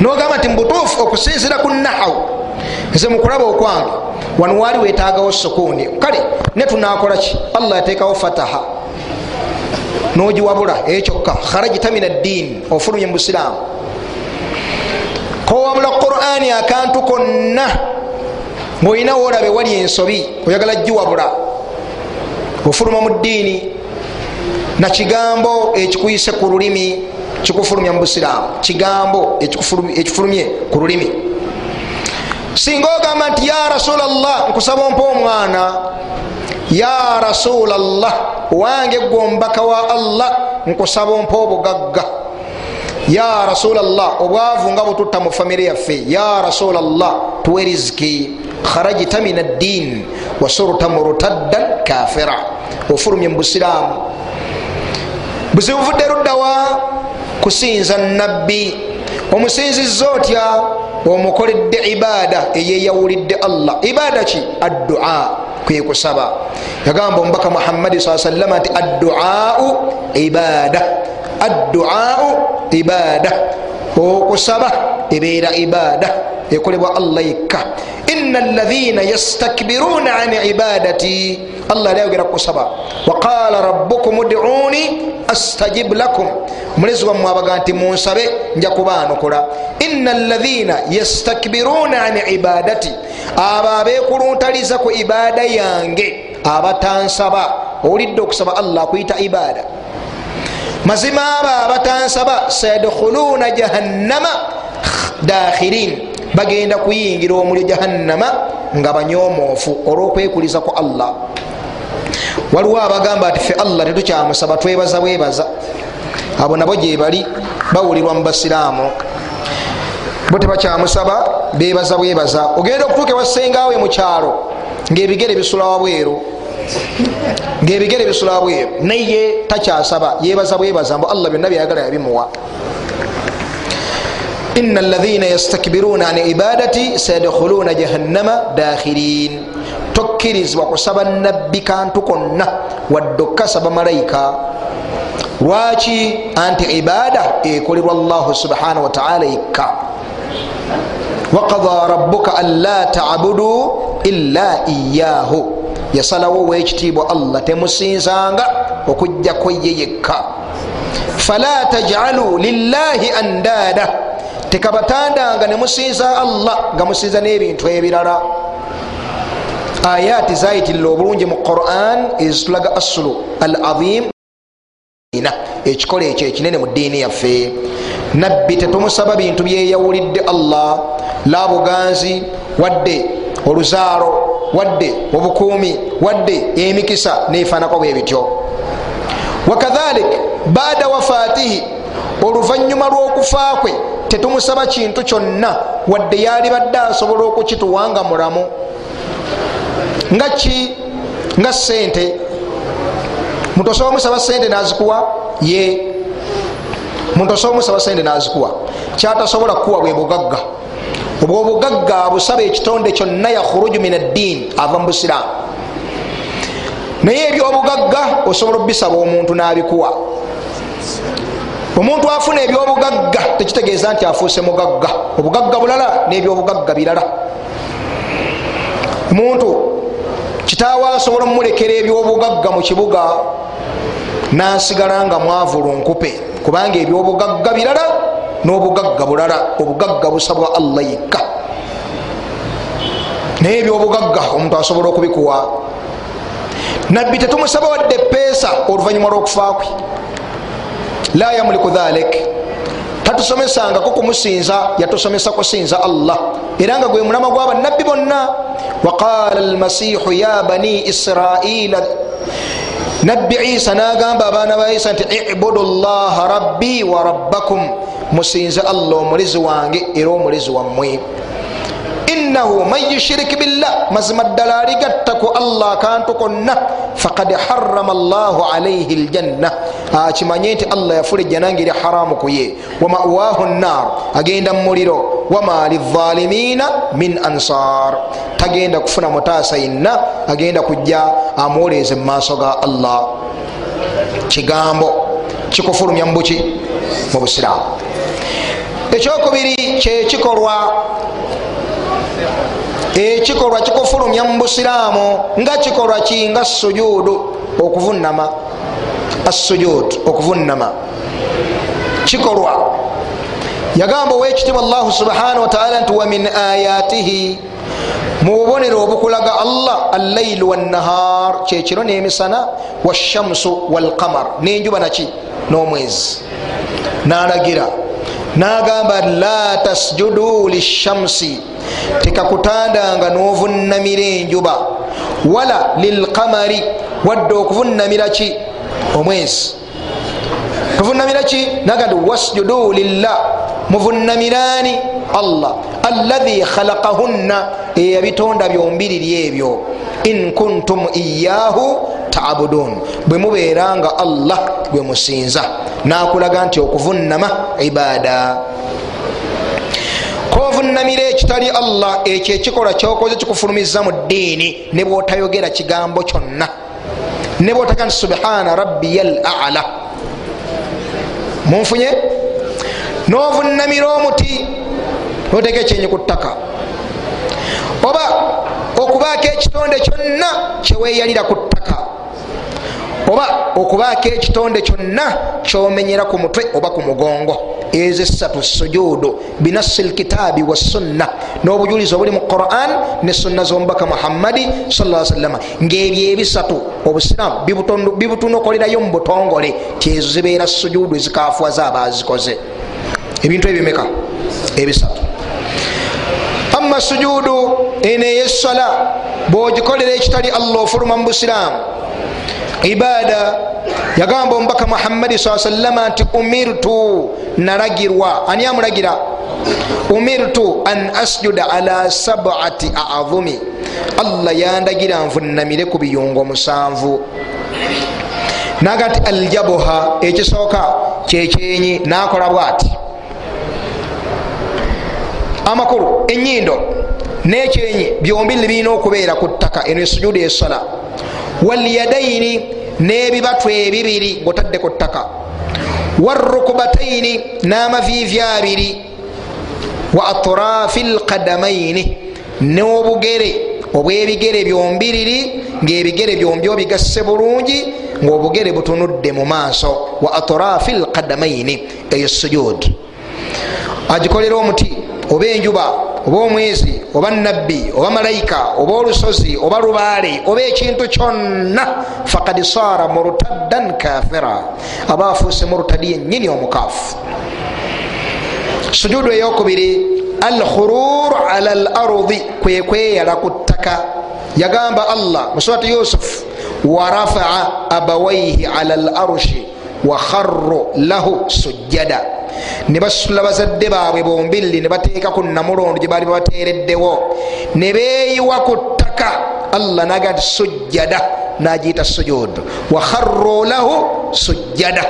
Nogamba nti mubutuufu okusinzira ku nahawu nze mukulaba okwange wano waali wetagawo sukuuni kale ne tunakolaki allah yateekawo fataha. Nogiwabula ekyokka kharajita min addiini ofulumye mu busiraamu kowabula qurani akantu konna ngaolina woolabe wali ensobi oyagala giwabula ofuluma mu ddiini nakigambo ekikuyise ku lulimi kikufulumya mu busiraamu kigambo ekifulumye ku lulimi singa ogamba nti ya rasulllah nkusaba ompa omwana. Ya rasulllah wange gwe omubaka wa allah nkusaba ompa obugagga. Ya rasulllah obwavu nga bututta mu famire yaffe ya rasulllah tuwe riziki kharajita min addin wasurta murtaddan kafira. Ofulumye mu busiraamu. Buzibu buvudde ruddawa kusinza nabbi omusinziza otya omukoledde ibaada eyeyawulidde allah. Ibaada ki? Addua kwekusaba yagamba omubaka muhammadi saa sallama nti adduau ibaada. Adduau ibaada okusaba ebeera ibaada ekolebwa allah yekka ina alaina yastakbiruna an ibadati allah ali ayogera kukusaba. Waqala rabukum uduuni astajib lakum. Omulezi wammwe abaga nti munsabe nja kubaanukula ina alaina yastakbiruna an ibadati abo abekuluntaliza ku ibaada yange abatansaba. Owulidde okusaba allah akuyita ibaada mazima abo abatansaba sayadkhuluna jahannama. Dakhirin. Bagenda kuyingira omuli jahannama nga banyomoofu olwokwekuliza ku allah. Waliwo abagamba nti fe allah tetukyamusaba twebaza bwebaza abo nabo gyebali bawulirwa mu basiraamu. Bo tebakyamusaba bebaza bwebaza ogenda okutuuka ewasengawe mukyalo ngaebigere bisulawa bweru ngaebigere bisulawa bweru naye takyasaba. Yebaza bwebaza mbu allah byonna byayagala yabimuwa. Ina alaina yastakbiruna an ibadati sayadkhuluna jahannama dakhirin. Tokkirizibwa kusaba nabbi kantu konna wadde okkasaba malayika. Lwaki anti ibada ekolerwa llahu subhanahu wataala yekka waqada rabuka an la tabudu illa iyahu yasalawo wekitiibwa allah temusinzanga okujjako ye yekka fala tajalu lillahi andada tekabatandanga nemusinza allah nga musinza n'ebintu ebirala. Ayati zayitirira obulungi mu quran ezitulaga asulu al azim ekikola ekyo ekinene mu ddiini yaffe. Nabbi tetumusaba bintu byeyawulidde allah la buganzi wadde oluzaalo wadde obukuumi wadde emikisa nefanako bwe bityo. Wakadhalik baada wafatihi oluvanyuma lw'okufa kwe tetumusaba kintu kyonna wadde yali badde asobola okukituwanga mulamu. Nga ki? Nga sente muntu osobola omusaba sente nazikuwa? Ye. Muntu osobola omusaba sente nazikuwa. Kyatasobola kukuwa bwe bugagga obwo obugagga abusaba ekitonde kyonna yakhuruju min addiini ava mu busiraamu. Naye ebyobugagga osobola obisaba omuntu nabikuwa. Omuntu afuna ebyobugagga tekitegeeza nti afuuse mugagga. Obugagga bulala nebyobugagga birala. Omuntu kitaawe asobola omulekera ebyobugagga mu kibuga nasigala nga mwavulunkupe kubanga ebyobugagga birala n'obugagga bulala obugagga busabwa allah yekka naye ebyobugagga omuntu asobola okubikuwa. Nabbi tetumusaba wadde peesa oluvanyuma lw'okufakwe la yamuliku dhalik. Tatusomesangako kumusinza yatusomesa kusinza allah. Era nga gwe mulama gwabannabbi bonna. Waqala almasihu ya bani israila nabbi isa nagamba abaana ba isa nti ibudu llaha rabbi wa rabbakum musinze allah omulizi wange era omulizi wammwe. Innahu man yushiriki billah mazima ddala aligatta ku allah akantu konna fakad harama llahu alaihi ljanna akimanye nti allah yafula ejjana nga eri haramu ku ye. Wamawahu nnar agenda mumuliro wama lizalimina min ansar tagenda kufuna mutaasa yenna agenda kujja amwoleze mu maaso ga allah. Kigambo kikufulumya mubuki mu busiraamu ekyokubiri kyekikolwa ekikolwa kikufulumya mu busiraamu nga kikolwa ki? Nga sujudu okuvunama. Assujud okuvunama. Kikolwa. Yagamba owekitiibwa allahu subhanahu wataala nti wa min ayatihi mu bubonero obukulaga allah allailu wannahar kyekiro nemisana washamsu walqamar nenjuba naki? N'omwezi. Nalagira nagamba la tasjudu lishamsi. Tekakutandanga novunamira enjuba. Wala lilqamari wadde okuvunamira ki? Omwezi. Tuvunamira ki? Nagandi wasjudu lillah. Muvunamirani allah. Allahi khalaqahunna eyabitonda byombiriri ebyo in kuntum iyahu tabudun. Bwe mubeeranga allah gwe musinza nakulaga nti okuvunama ibada kovunamira ekitali allah ekyo ekikolwa kyokoze kikufulumiza mu ddiini ne bwotayogera kigambo kyonna. Ne bwotaga nti subhana rabbiya l ala. Munfunye? Novunamira omuti noteka ekyenyi ku ttaka. Oba okubaako ekitonde kyonna kyeweyalira ku ttaka oba okubaako ekitonde kyonna kyomenyera ku mutwe oba ku mugongo. Ezo esatu sujudu binasi lkitaabi wassunna n'obujulizi obuli mu quran ne sunna z'omubaka muhammadi salama ngaebyo ebisatu obusiraamu bibutunokolerayo mu butongole tyezo zibeera sujudu ezikafuwa zaabazikoze ebintu ebimeka ebisatu. Ama sujudu eno eyesala bwogikolera ekitali allah ofuluma mu busiraamu ibada. Yagamba omubaka muhammadi saa salama nti umirtu nalagirwa. Ani amulagira? Umirtu an asjuda ala sabati aadhumi allah yandagira nvunamire ku biyungo musanvu. Naga nti aljabuha ekisooka kyekyenyi nakola bwati. Amakulu enyindo nekyenyi byombi nibirina okubeera ku ttaka eno esujudu esala walyadaini n'ebibatu ebibiri ngaotadde ku ttaka. Warukubataini n'amaviivi abiri. Wa atrafi lkadamaini n'obugere obwebigere byombiriri ngaebigere byombi obigasse bulungi ngaobugere butunudde mu maaso. Wa atrafi lkadamaini eyo sujud. Agikolera omuti oba enjuba oba omwezi oba nabbi oba malayika oba olusozi oba lubaale oba ekintu kyonna fakad sara murtaddan kafira aba afuuse murtadi yenyini omukaafu. Sujudu eyokubiri alkhurur ala lardi kwekweyala ku ttaka. Yagamba allah musurati yusuf warafaa abawaihi ala larshi wakharru lahu sujjada ne basula bazadde baabwe bombiriri ne bateeka ku namulondo gye baali babateereddewo ne beeyiwa ku ttaka allah naga nti sujjada nagiyita sujud wakharru lahu sujjada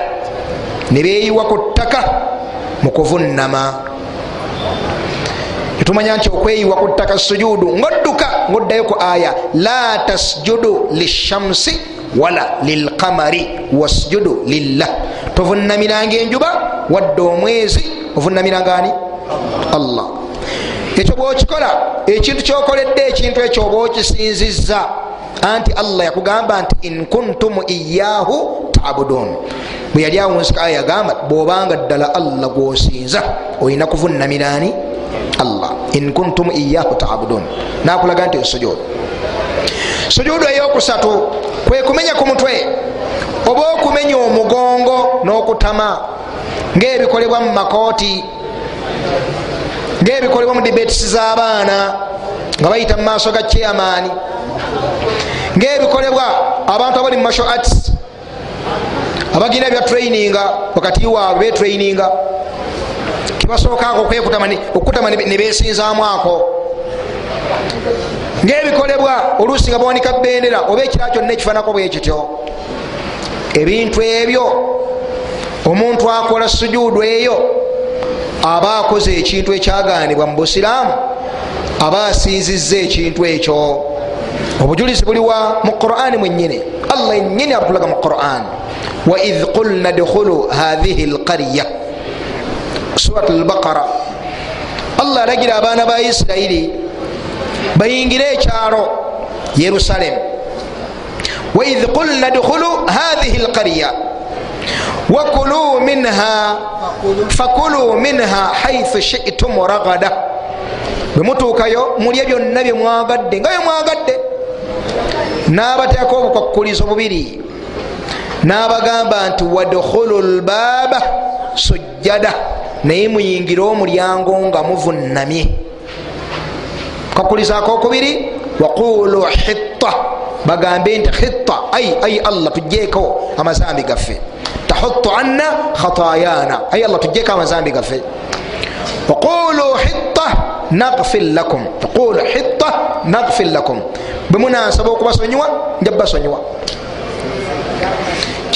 ne beeyiwa ku ttaka mu kuvunnama etumanya nti okweyiwa ku ttaka sujudu ngodduka ngoddayo ku aya la tasjudu lishamsi wala lilqamari wasjudu lillah. Tovunamiranga enjuba wadde omwezi ovunamiranga ani? Allah. Ekyo bwokikola ekintu kyokoledde ekintu ekyo oba okisinziza anti allah yakugamba nti in kuntum iyahu tabudun. Bwe yali awunsika aya yagamba bwobanga ddala allah gwosinza olina kuvunamirani allah. In kuntum iyahu tabudun. Nakulaga nti esujud sujudu eyokusatu kwe kumenya ku mutwe. Oba okumenya omugongo n'okutama ngaebikolebwa mu makooti ngaebikolebwa mu dibetisi z'abaana nga bayita mu maaso ga chairmaani ngaebikolebwa abantu abali mu martial arts abagenda bya traininga wakati waabwe betraininga kibasookaako okukutama ne besinzaamu ako ngaebikolebwa oluusi nga bawanika bendera oba ekira kyonna ekifanako bwe kityo. Ebintu ebyo omuntu akola sujudu eyo aba akoze ekintu ekyaganibwa mu busiraamu aba asinziza ekintu ekyo. Obujulizi buliwa mu qurani mwenyini allah enyini abutulaga mu quran. Waidh qulna dkhulu hathihi lqarya surat albaqara. Allah alagira abaana ba isirairi bayingire ekyalo yerusalemu waidh qulna dkhulu hathihi lqarya wakulu minha fakulu minha haithu shitum ragada. Bwemutuukayo mulye byonna byemwagadde nga byemwagadde n'abateeko obukwakulizo bubiri n'abagamba nti wadkhulu lbaaba sujjada. Naye muyingire omulyango nga muvunamye kakuliza akokubiri waqulu hitta. Bagambe nti hitta ai ai allah tujjeeko amazambi gaffe. Tahutu anna khatayana ai allah tujjeeko amazambi gaffe. Waqulu hitta nagfir lakum. Qulu hitta nagfir lakum. Bwe munansaba okubasonyiwa nja basonyiwa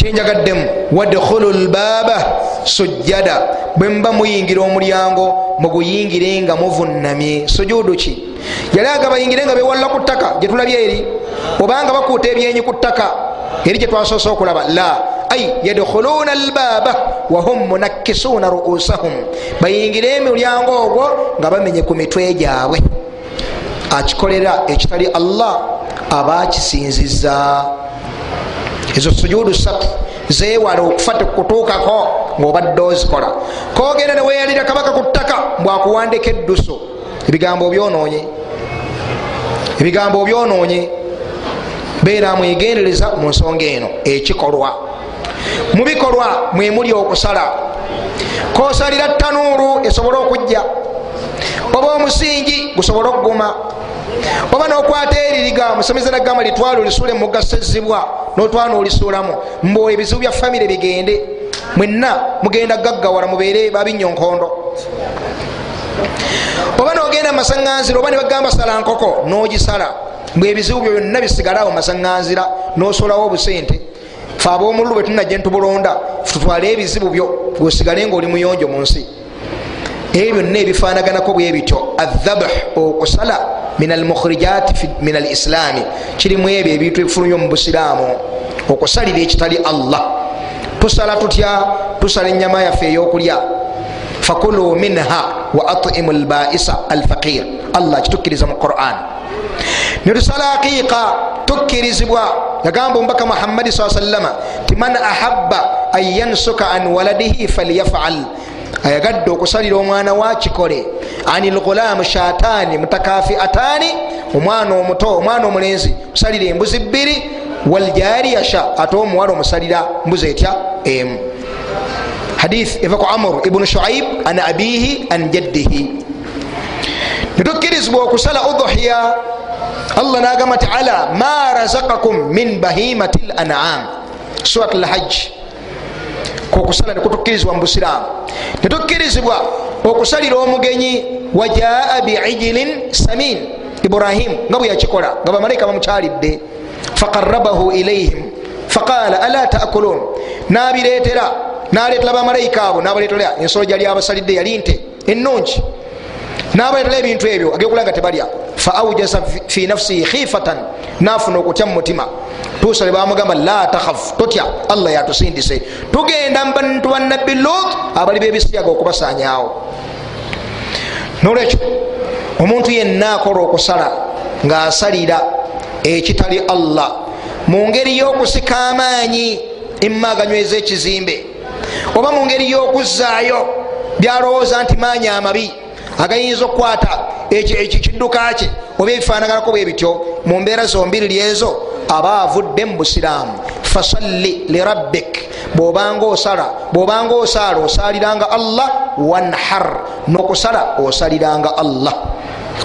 kyenjagaddemu wadkhulu lbaaba sujjada. Bwe muba muyingira omulyango muguyingire nga muvunamye sujudu ki? Yali aga bayingire nga bewalula ku ttaka gyetulabye eri. Obanga bakuuta ebyenyi ku ttaka eri gyetwasoose okulaba. La. Ai yadkhuluna albaaba wahum munakkisuuna ruusahum bayingire emulyango ogwo nga bamenye ku mitwe gyabwe. Akikolera ekitali allah abakisinziza ezo sujudu satu zewala okufata kutuukako ngaobadde ozikola kogenda neweyalira kabaka ku ttaka mbwakuwandika edduso. Ebigambo obyononye ebigambo obyononye beera mwegendereza mu nsonga eno ekikolwa. Mubikolwa mwemuli okusala. Kosalira tanuuru esobole okujja. Oba omusingi gusobole okuguma. Oba nokwata eririga musomeza nagamba litwala olisuule mugasezibwa notwala nolisuulamu mbu ebizibu bya famire bigende. Mwenna mugenda gaggawala mubeere babinyonkondo oba nogenda mumasaŋanzira oba nebagamba sala nkoko nogisala. Mbwe ebizibu byo byonna bisigaleawo mumasaŋanzira nosolawo obusente. Fe abomululu bwe tunajje ntubulonda tutwale ebizibu byo gweosigale nga oli muyonjo mu nsi. Ebyo byonna ebifanaganako bwe bityo. Adhabh okusala min almukhrijat min alislaami kirimu ebyo ebintu ebifulumye mu busiraamu okusalira ekitali allah. Tusala tutya? Tusala enyama yaffe eyokulya. Fakulu minha wa atimu lbaisa alfaqir. Allah kitukkiriza mu quran. Netusala aqiqa tukkirizibwa. Yagamba omubaka muhammadi saa sallama ti man ahabba an yansuka an waladihi falyafal ayagadde okusalira omwana wakikole ani lgulaamu shatani mutakafi atani omwana omuto omwana omulenzi musalira embuzi bbiri waljariya sha ate omuwala omusalira mbuzi etya? Emu. Hadith eva ku amr ibunu shuaib an abihi an jaddihi. Netukkirizibwa okusala udhuhiya allah nagamba ti ala ma razakakum min bahimati lanam surat lhajj kokusala nekutukkirizibwa mu busiraamu. Netukkirizibwa okusalira omugenyi wajaa biijilin samin ibrahimu nga bwe yakikola nga bamalayika bamukyalidde. Faqarabahu ilaihim faqala ala takulun nabiretera naletera bamalayika abo nabaletera ensolo gyali abasalidde yali nte enungi nabaletera ebintu ebyo agekulaga tebalya. Faaujaza fi nafsihi khifatan nafuna okutya mumutima tusale bamugamba la takhaf totya allah yatusindise tugenda mubantu banabbi lut abali bebisiyaga okubasanyawo nolwekyo omuntu yenna akola okusala ngaasalira ekitali allah. Mu ngeri y'okusika amaanyi emaganyweza ekizimbe oba mu ngeri y'okuzaayo byalowooza nti maanyi amabi agayinza okukwata ekidduka kye oba ebifaanaganako bwe bityo mu mbeera zombiriri ezo aba avudde mu busiraamu. Fasalli lirabbik bwobanga osala bwobanga osaala osaliranga allah wanhar. Nokusala osaliranga allah.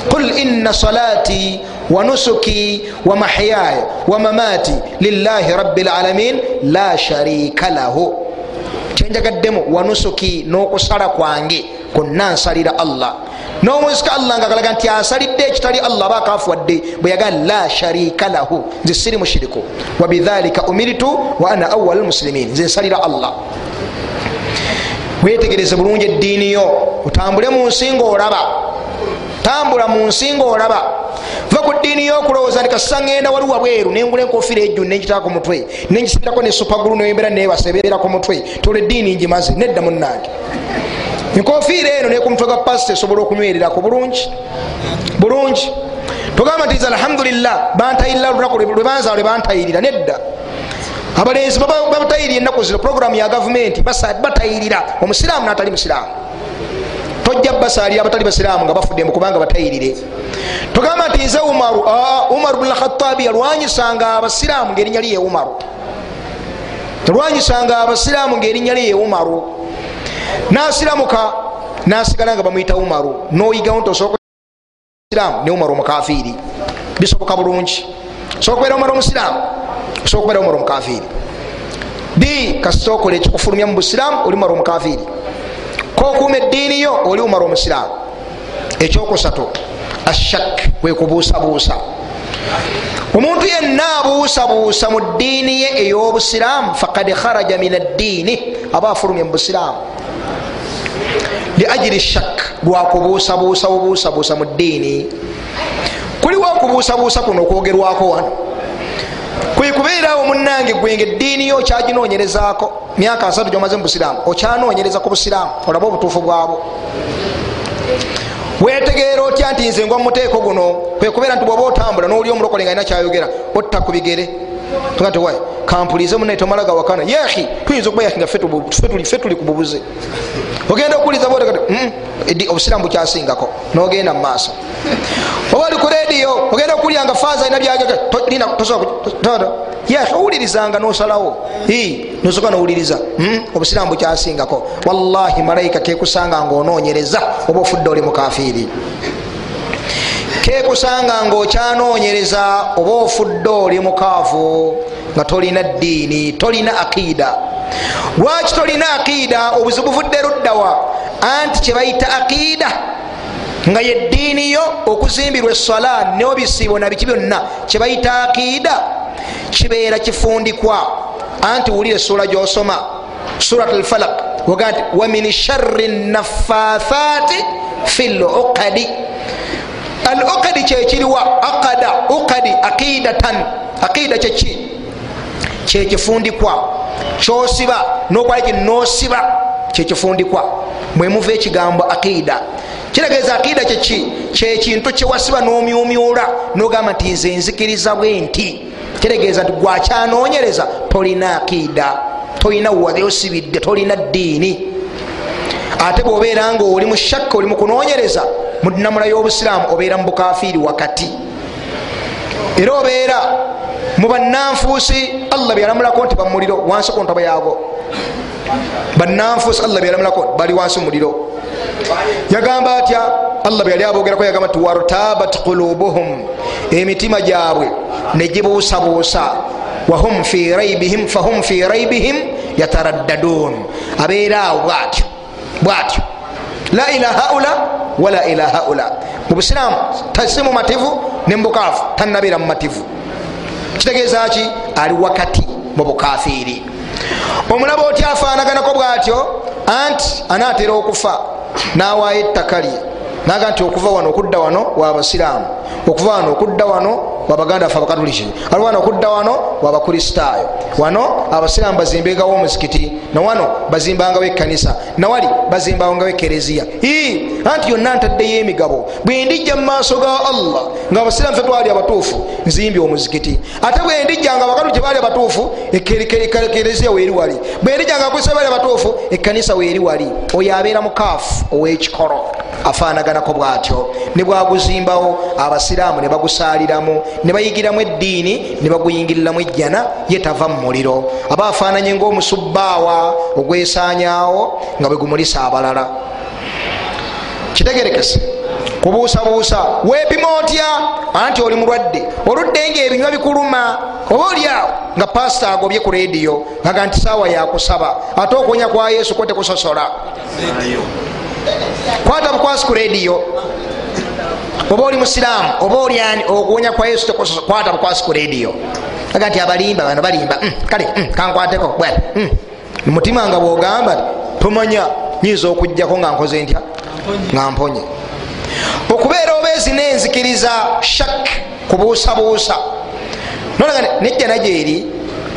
Qul ina salati wanusuki wamahyaya wamamati lillahi rabi lalamin la sharika lahu. Kyenjagaddemu wanusuki n'okusala kwange konna nsalira allah nomuzika allah nga galaga nti asalidde ekitali allah aba akafuwadde bwe yagaa la sharika lahu. Nze siri mushiriku. Wabidhalika umiritu wa ana awal lmusilimin nze nsalira allah. Wetegereze bulungi eddiini yo. Otambule mu nsi ngaolaba tambula mu nsi ngaolaba va ku ddiini yokulowooza nti kasisa ngenda waliwa bweru nengula enkofiira ejju nenjitako mutwe nengisibirako nesupagulu nembera nebaseberera ku mutwe. Tola eddiini njimaze nedda munange enkofiira eno nekumutwe gwa pasita esobola okunywerirako bulungi. Bulungi. Tugamba nti alhamdulillah bantayirira lunaku lwebanza lwe bantayirira nedda. Abalenzi babatayirira ennaku zino programu ya gavumenti batayirira. Omusiraamu natali musiraamu. Tojja basalira abatali basiraamu nga bafudde mukubanga batayirire. Tugamba nti nze umaru umaru bn khatabi yalwanyisanga abasiraamu ngaerinnya lye umaru. Yalwanyisanga abasiraamu ngaerinnya lye umaru nasiramuka nasigala nga bamwita umaru. Noyigawo nti osobola siramu ne umaru omukafiri bisoboka bulungi. Osobola kubeera umaru omusiramu? Osobola kubeera umaru omukafiri b kasitokola ekikufulumya mu busiramu oli umaru omukafiri kokuuma eddiini yo oli umaru omusiramu. Ekyokusatu ashak kwekubuusabuusa omuntu yenna abuusabuusa mu ddiini ye ey'obusiraamu fakad kharaja min addiini aba afulumye mu busiraamu liajiri shak lwakubuusabuusa bubuusabuusa mu ddiini kuliwo okubuusabuusa kuno okwogerwako wano kwekubeerawo munange gwenge eddiini yo okyaginoonyerezaako myaka asatu gyomaze mu busiraamu okyanoonyereza ku busiraamu olabe obutuufu bwabwo wetegeera otya nti nze ngwa muteeko guno kwekubeera nti bwoba otambula nowuli omulokole nga alina kyayogera otta ku bigere tugatiwa kampulize munaye tomalaga wakana yahi tuyinza okuba yahi nga fe tuli ku bubuze ogenda okuwuliza botegati obusiramu bukyasingako nogenda mumaaso oba oli ku rediyo ogenda okuwulira nga faaza alina byagagayahi owulirizanga nosalawo. Nosoka nowuliriza. Obusiramu bukyasingako wallahi malayika kekusanga nga onoonyereza oba ofudde oli mukafiiri kekusanga nga okyanoonyereza oba ofudde oli mukaafu nga tolina ddiini tolina akiida. Lwaki tolina akiida? Obuzibu buvudde luddawa anti kyebayita akiida nga yeddiini yo okuzimbirwa eswala nobisiibo nabiki byonna kyebayita akiida kibeera kifundikwa. Anti wulira essuula gyosoma surat lfalak oga nti wamin shari nafathati fi luqadi al uqadi kyekiriwa aqada uqadi aqidatan aqida kyeki kyekifundikwa kyosiba nokwaliki nosiba kyekifundikwa mwemuva ekigambo aqida kitegeeza aqida kyeki kyekintu kyewasiba nomyumyula nogamba nti nze nzikiriza bwe nti. Kitegeeza nti gwakyanoonyereza tolina aqida tolina wali osibidde tolina ddiini. Ate bwobeera nga oli mu shakka oli mukunoonyereza mu namula y'obusiraamu obeera mu bukafiiri wakati. Era obeera mu bannanfuusi allah byalamulako nti bamuliro wansi ku ntaba yaabo bannanfuusi allah byalamulako bali wansi muliro yagamba atya? Allah byali abogerako yagamba ti wartabat qulubuhum. Emitima gyabwe negibuusabuusa wahum fi raibihim fahum fi raibihim yataraddadun. Abeera awo bwatyo bwatyo. La ila haula wala ila haula mubusiraamu tasi mumativu nembukaafu tanabeera mumativu kitegeeza ki? Ali wakati mu bukafiiri omulaba oti afaanaganako bwatyo? Anti anaatera okufa nawaayo ettaka lye naga nti okuva wano okudda wano wabasiraamu okuva wano okudda wano wabaganda afe abakatuliki. Ali wano okudda wano wabakristaayo wano abasiraamu bazimbengawo omuzikiti nawano bazimbangawo ekkanisa nawali bazimbangawo ekereziya anti yonna ntaddeyo emigabo. Bwendijja mu maaso ga allah nga abasiraamu fe twali abatuufu nzimbye omuzikiti ate bwendijja nga abakatuliki baali abatuufu ekereziya weeri wali. Bwendijja nga akristaayo baali abatuufu ekkanisa weeri wali. Oyo abeera mukaafu ow'ekikolo afaanaganako bwatyo. Ne bwaguzimbawo abasiraamu ne bagusaaliramu ne bayigiramu eddiini ne baguyingiriramu ejjana ye tava mu muliro. Aba afaananye ngaomusubbaawa ogwesaanyaawo nga bwe gumulisa abalala. Kitegerekese. Kubuusabuusa weepima otya anti oli mulwadde? Oludde nga ebinywa bikuluma? Oba oliawo nga pasita agobye ku rediyo aga nti saawa yakusaba ate okuwonya kwa yesu ko tekusosola kwata bukwasi ku rediyo oba oli musiraamu oba oliani okuwonya kwa yesu kwata bukwasi ku rediyo aga nti abalimba bano balimba kale kankwateko bwat mutima nga bwogamba tomanya nyinza okugjako nga nkoze ntya? Nga mponye. Okubeera obeezi nenzikiriza shak kubuusabuusa nolaga nejja nagyeri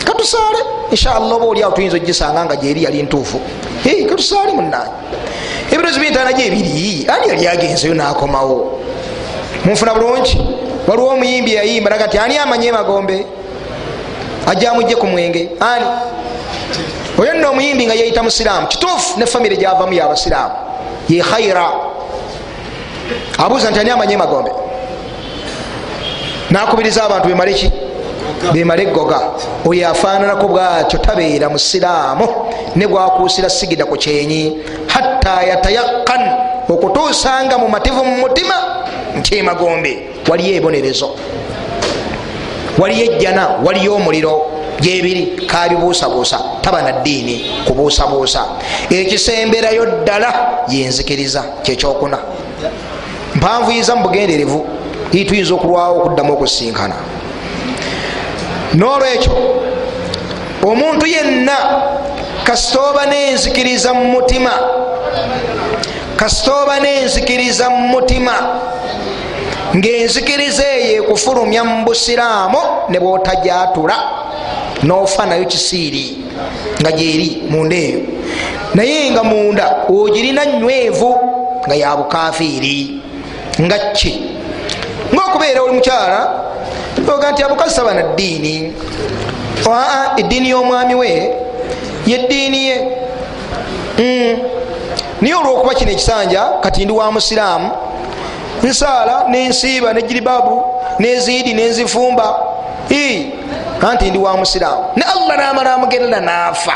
katusaale inshallah oba oliawo tuyinza ogisanga nga gyeri yali ntuufu. Katusaale munange ebirozi bintana gyebiri ani yali agenzeyo nakomawo? Munfuna bulungi? Waliwo omuyimbi yayimba raga ti ani amanye magombe ajja mujje ku mwenge ani? Oyo nno omuyimbi nga yeyita musiraamu kituufu ne famire gyavamu yabasiraamu ye khaira abuuza nti ani amanye magombe nakubiriza abantu bemaleki bemale egoga oyo afaananako bwatyo tabeera musiraamu ne bwakuusira sigida ku kyenyi. Hatta yatayakan okutuusanga mumativu mu mutima nti emagombe waliyo ebonerezo. Waliyo ejjana waliyo omuliro gyebiri kabibuusabuusa taba na ddiini kubuusabuusa. Ekisemberayo ddala yenzikiriza kyekyokuna mpanvuyiza mubugenderevu tuyinza okulwawo okuddamu okusinkana nolwekyo omuntu yenna kasitooba nenzikiriza mu mutima. Kasitooba nenzikiriza mu mutima. Ngaenzikiriza eyo ekufulumya mu busiraamu ne bwotajatula nofa nayo kisiiri nga gyeri munda eyo. Naye nga munda ogirina nywevu nga yabukafiiri nga ki? Ngaokubeera oli mukyala oga nti abukazi saba na ddiini aa eddiini y'omwami we yeddiini ye. Naye olwokuba kino ekisanja kati ndi wa musiraamu nsaala nensiiba nejiribabu neziidi nenzifumba anti ndi wa musiraamu. Ne allah namala amugerera naafa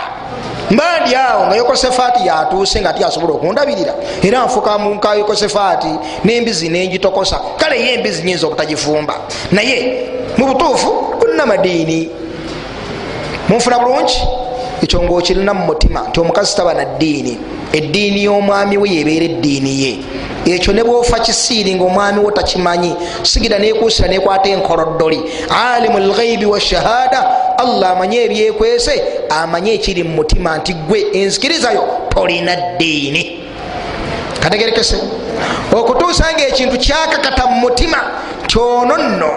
mbandi awo nga yokosefaati yatuuse nga tyasobola okundabirira. Era nfuka munka yokosefaati nembizi nenjitokosa kale ye embizi nyinza obutagifumba. Naye mu butuufu kulina madiini. Munfuna bulungi ekyo ngaokirina mu mutima nti omukazi taba na ddiini eddiini y'omwami we yebeera eddiini ye. Ekyo ne bwofa kisiiri ngaomwami wo takimanyi sigira nekuusira nekwata enkoloddoli alimu lghaibi washahada allah amanye ebyekwese amanye ekiri mu mutima nti gwe enzikirizayo tolina ddiini. Kategerekese okutuusa nga ekintu kyakakata mu mutima kyono nno.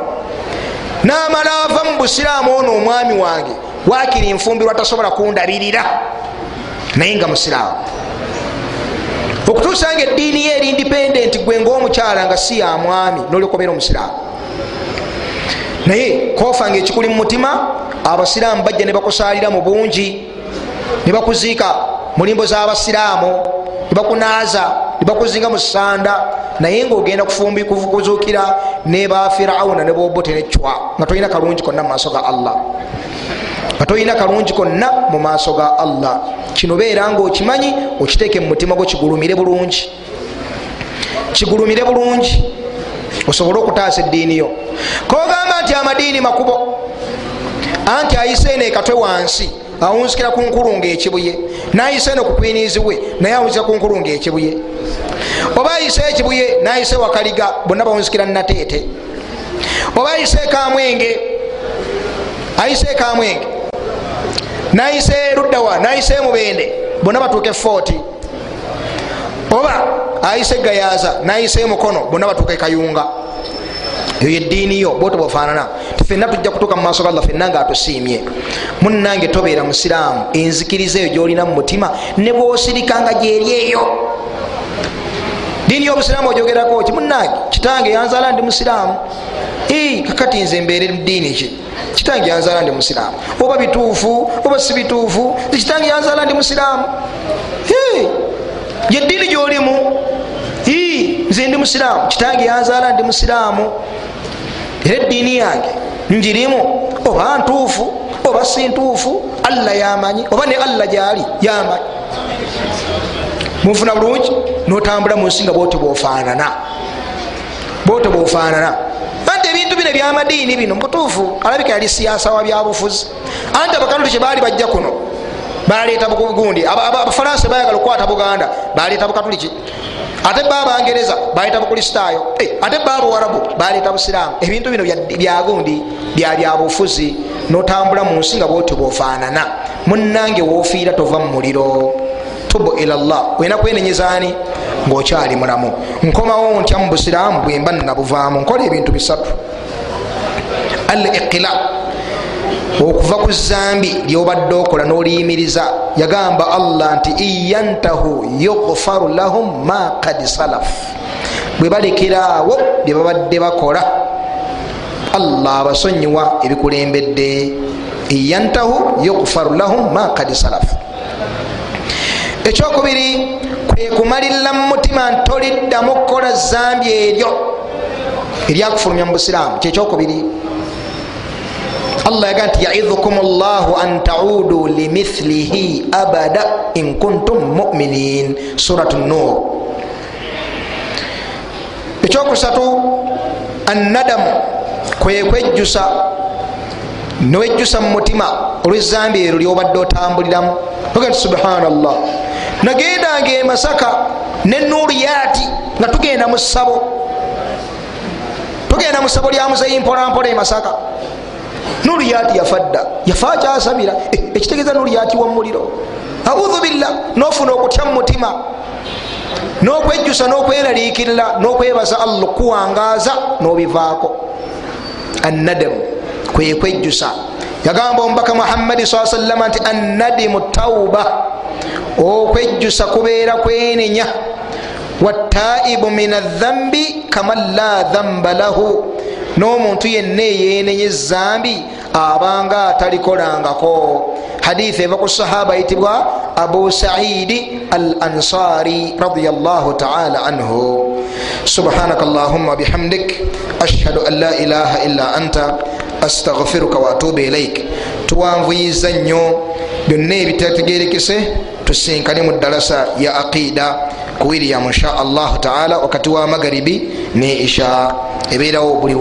Namala ava mu busiraamu ono omwami wange wakiri nfumbirwa tasobola kundabirira naye nga musiraamu okutuusa nga eddiini ye eri independent gwe ngaomukyala nga si ya mwami nolyokobeera omusiraamu naye kofa nga ekikuli mu mutima abasiraamu bajja ne bakusaalira mu bungi ne bakuziika mulimbo z'abasiraamu ne bakunaaza ne bakuzinga mu sanda naye ngaogenda kuzuukira ne ba firawuna ne bobote necwa nga tolina kalungi konna mu maaso ga allah nga tolina kalungi konna mu maaso ga allah. Kino beera nga okimanyi okiteeke mu mutima gwo kigulumire bulungi. Kigulumire bulungi. Osobole okutaasa eddiini yo. Kogamba nti amadiini makubo anti ayiseeno ekatwe wansi awunzikira ku nkulunga ekibuye nayise eno ku kwiniizi we naye awunzikira ku nkulunga ekibuye oba ayise ekibuye nayise wakaliga bonna bawunzikira nateete oba ayise ekamwenge ayise ekamwenge nayise luddawa nayise mubende. Bonna batuuka efooti oba ayise gayaza nayise mukono bonna batuuka ekayunga eyo yeddiini yo bwoto bwefaanana tifenna tujja kutuuka mu maaso ga allah fenna nga atusiimye munnange tobeera musiraamu enzikiriza eyo gyolina mu mutima ne bwosirikanga gyeri eyo. Diini y'obusiraamu ojogerako ki? Munnange kitange yanzaala ndi musiraamu kakati nze mbeere mudiini ki kitange yanzaala ndi musiraamu. Oba bituufu oba si bituufu kitange yanzaala ndi musiraamu. Yeddiini gyolimu. Nze ndi musiraamu. Kitange yanzaala ndi musiraamu. Era eddiini yange njirimu. Oba ntuufu oba si ntuufu allah yamanyi. Oba ne allah gyali yamanyi. Munfuna bulungi notambula munsi nga bwoti bwofaanana. Bwoti bwofaanana ebintu bino ebyamadiini bino mubutuufu alabika yali siyasa wa byabufuzi. Anti abakatoliki baali bajja kuno baleeta gundi. Abafalansa bayagala okukwata buganda baleeta bukatoliki ate ba abangereza baleeta bukristaayo ate ba abuwarabu baleeta busiraamu. Ebintu bino byagundi byabyabufuzi notambula munsi nga bwoti bwofaanana. Munange wofiira tova mu muliro. Tubu ilallah olina kwenenyezani ngaokyali mulamu. Nkomawo ntya mu busiraamu bwemba nabuvaamu nkola ebintu bisatu. Al iqila okuva ku zambi lyobadde okola n'oliyimiriza yagamba allah nti iyantahu yughfaru lahum ma kad salaf. Bwe balekeraawo bye babadde bakola allah abasonyiwa ebikulembedde iyantahu yughfaru lahum ma kad salaf. Ekyokubiri kwe kumalirira mu mutima ntoliddamu kukola zambi eryo eryakufulumya mu busiraamu. Kyekyokubiri allah yaga nti yaidhukum llahu an taudu limithlihi abada in kuntum muminin. Surat nur ekyokusatu annadamu kwekwejjusa newejjusa mu mutima olwezambi eryo lyobadde otambuliramu. Oga nti subhanallah nagendanga emasaka ne nuriyati nga tugenda mu ssabo. Tugenda mu ssabo lya muzeyi mpolampola emasaka nuriyati yafadda yafa akyasabira ekitegeeza nuriyati wamuliro audhu billah nofuna okutya mu mutima nokwejjusa nokweraliikirira nokwebaza allah okuwangaza nobivaako. Annadamu kwekwejjusa yagamba omubaka muhammadi saa sallama nti annadimu tauba okwejjusa kubeera kwenenya. Wataibu min adhambi kaman la dhamba lahu n'omuntu yenna eyenenya ezambi abanga atalikolangako. Hadithi eva ku sahaba ayitibwa abu saidi al ansari radiallah taala anhu. Subhanaka allahuma bihamdik ashhadu an la ilaha illa anta astaghfiruka watubu ilaik. Tuwanvuyiza nnyo byonna ebitategerekese tusinkane mu dalasa ya aqida ku william insha allahu taala wakati wa magaribi ne isha. Ebeerawo buli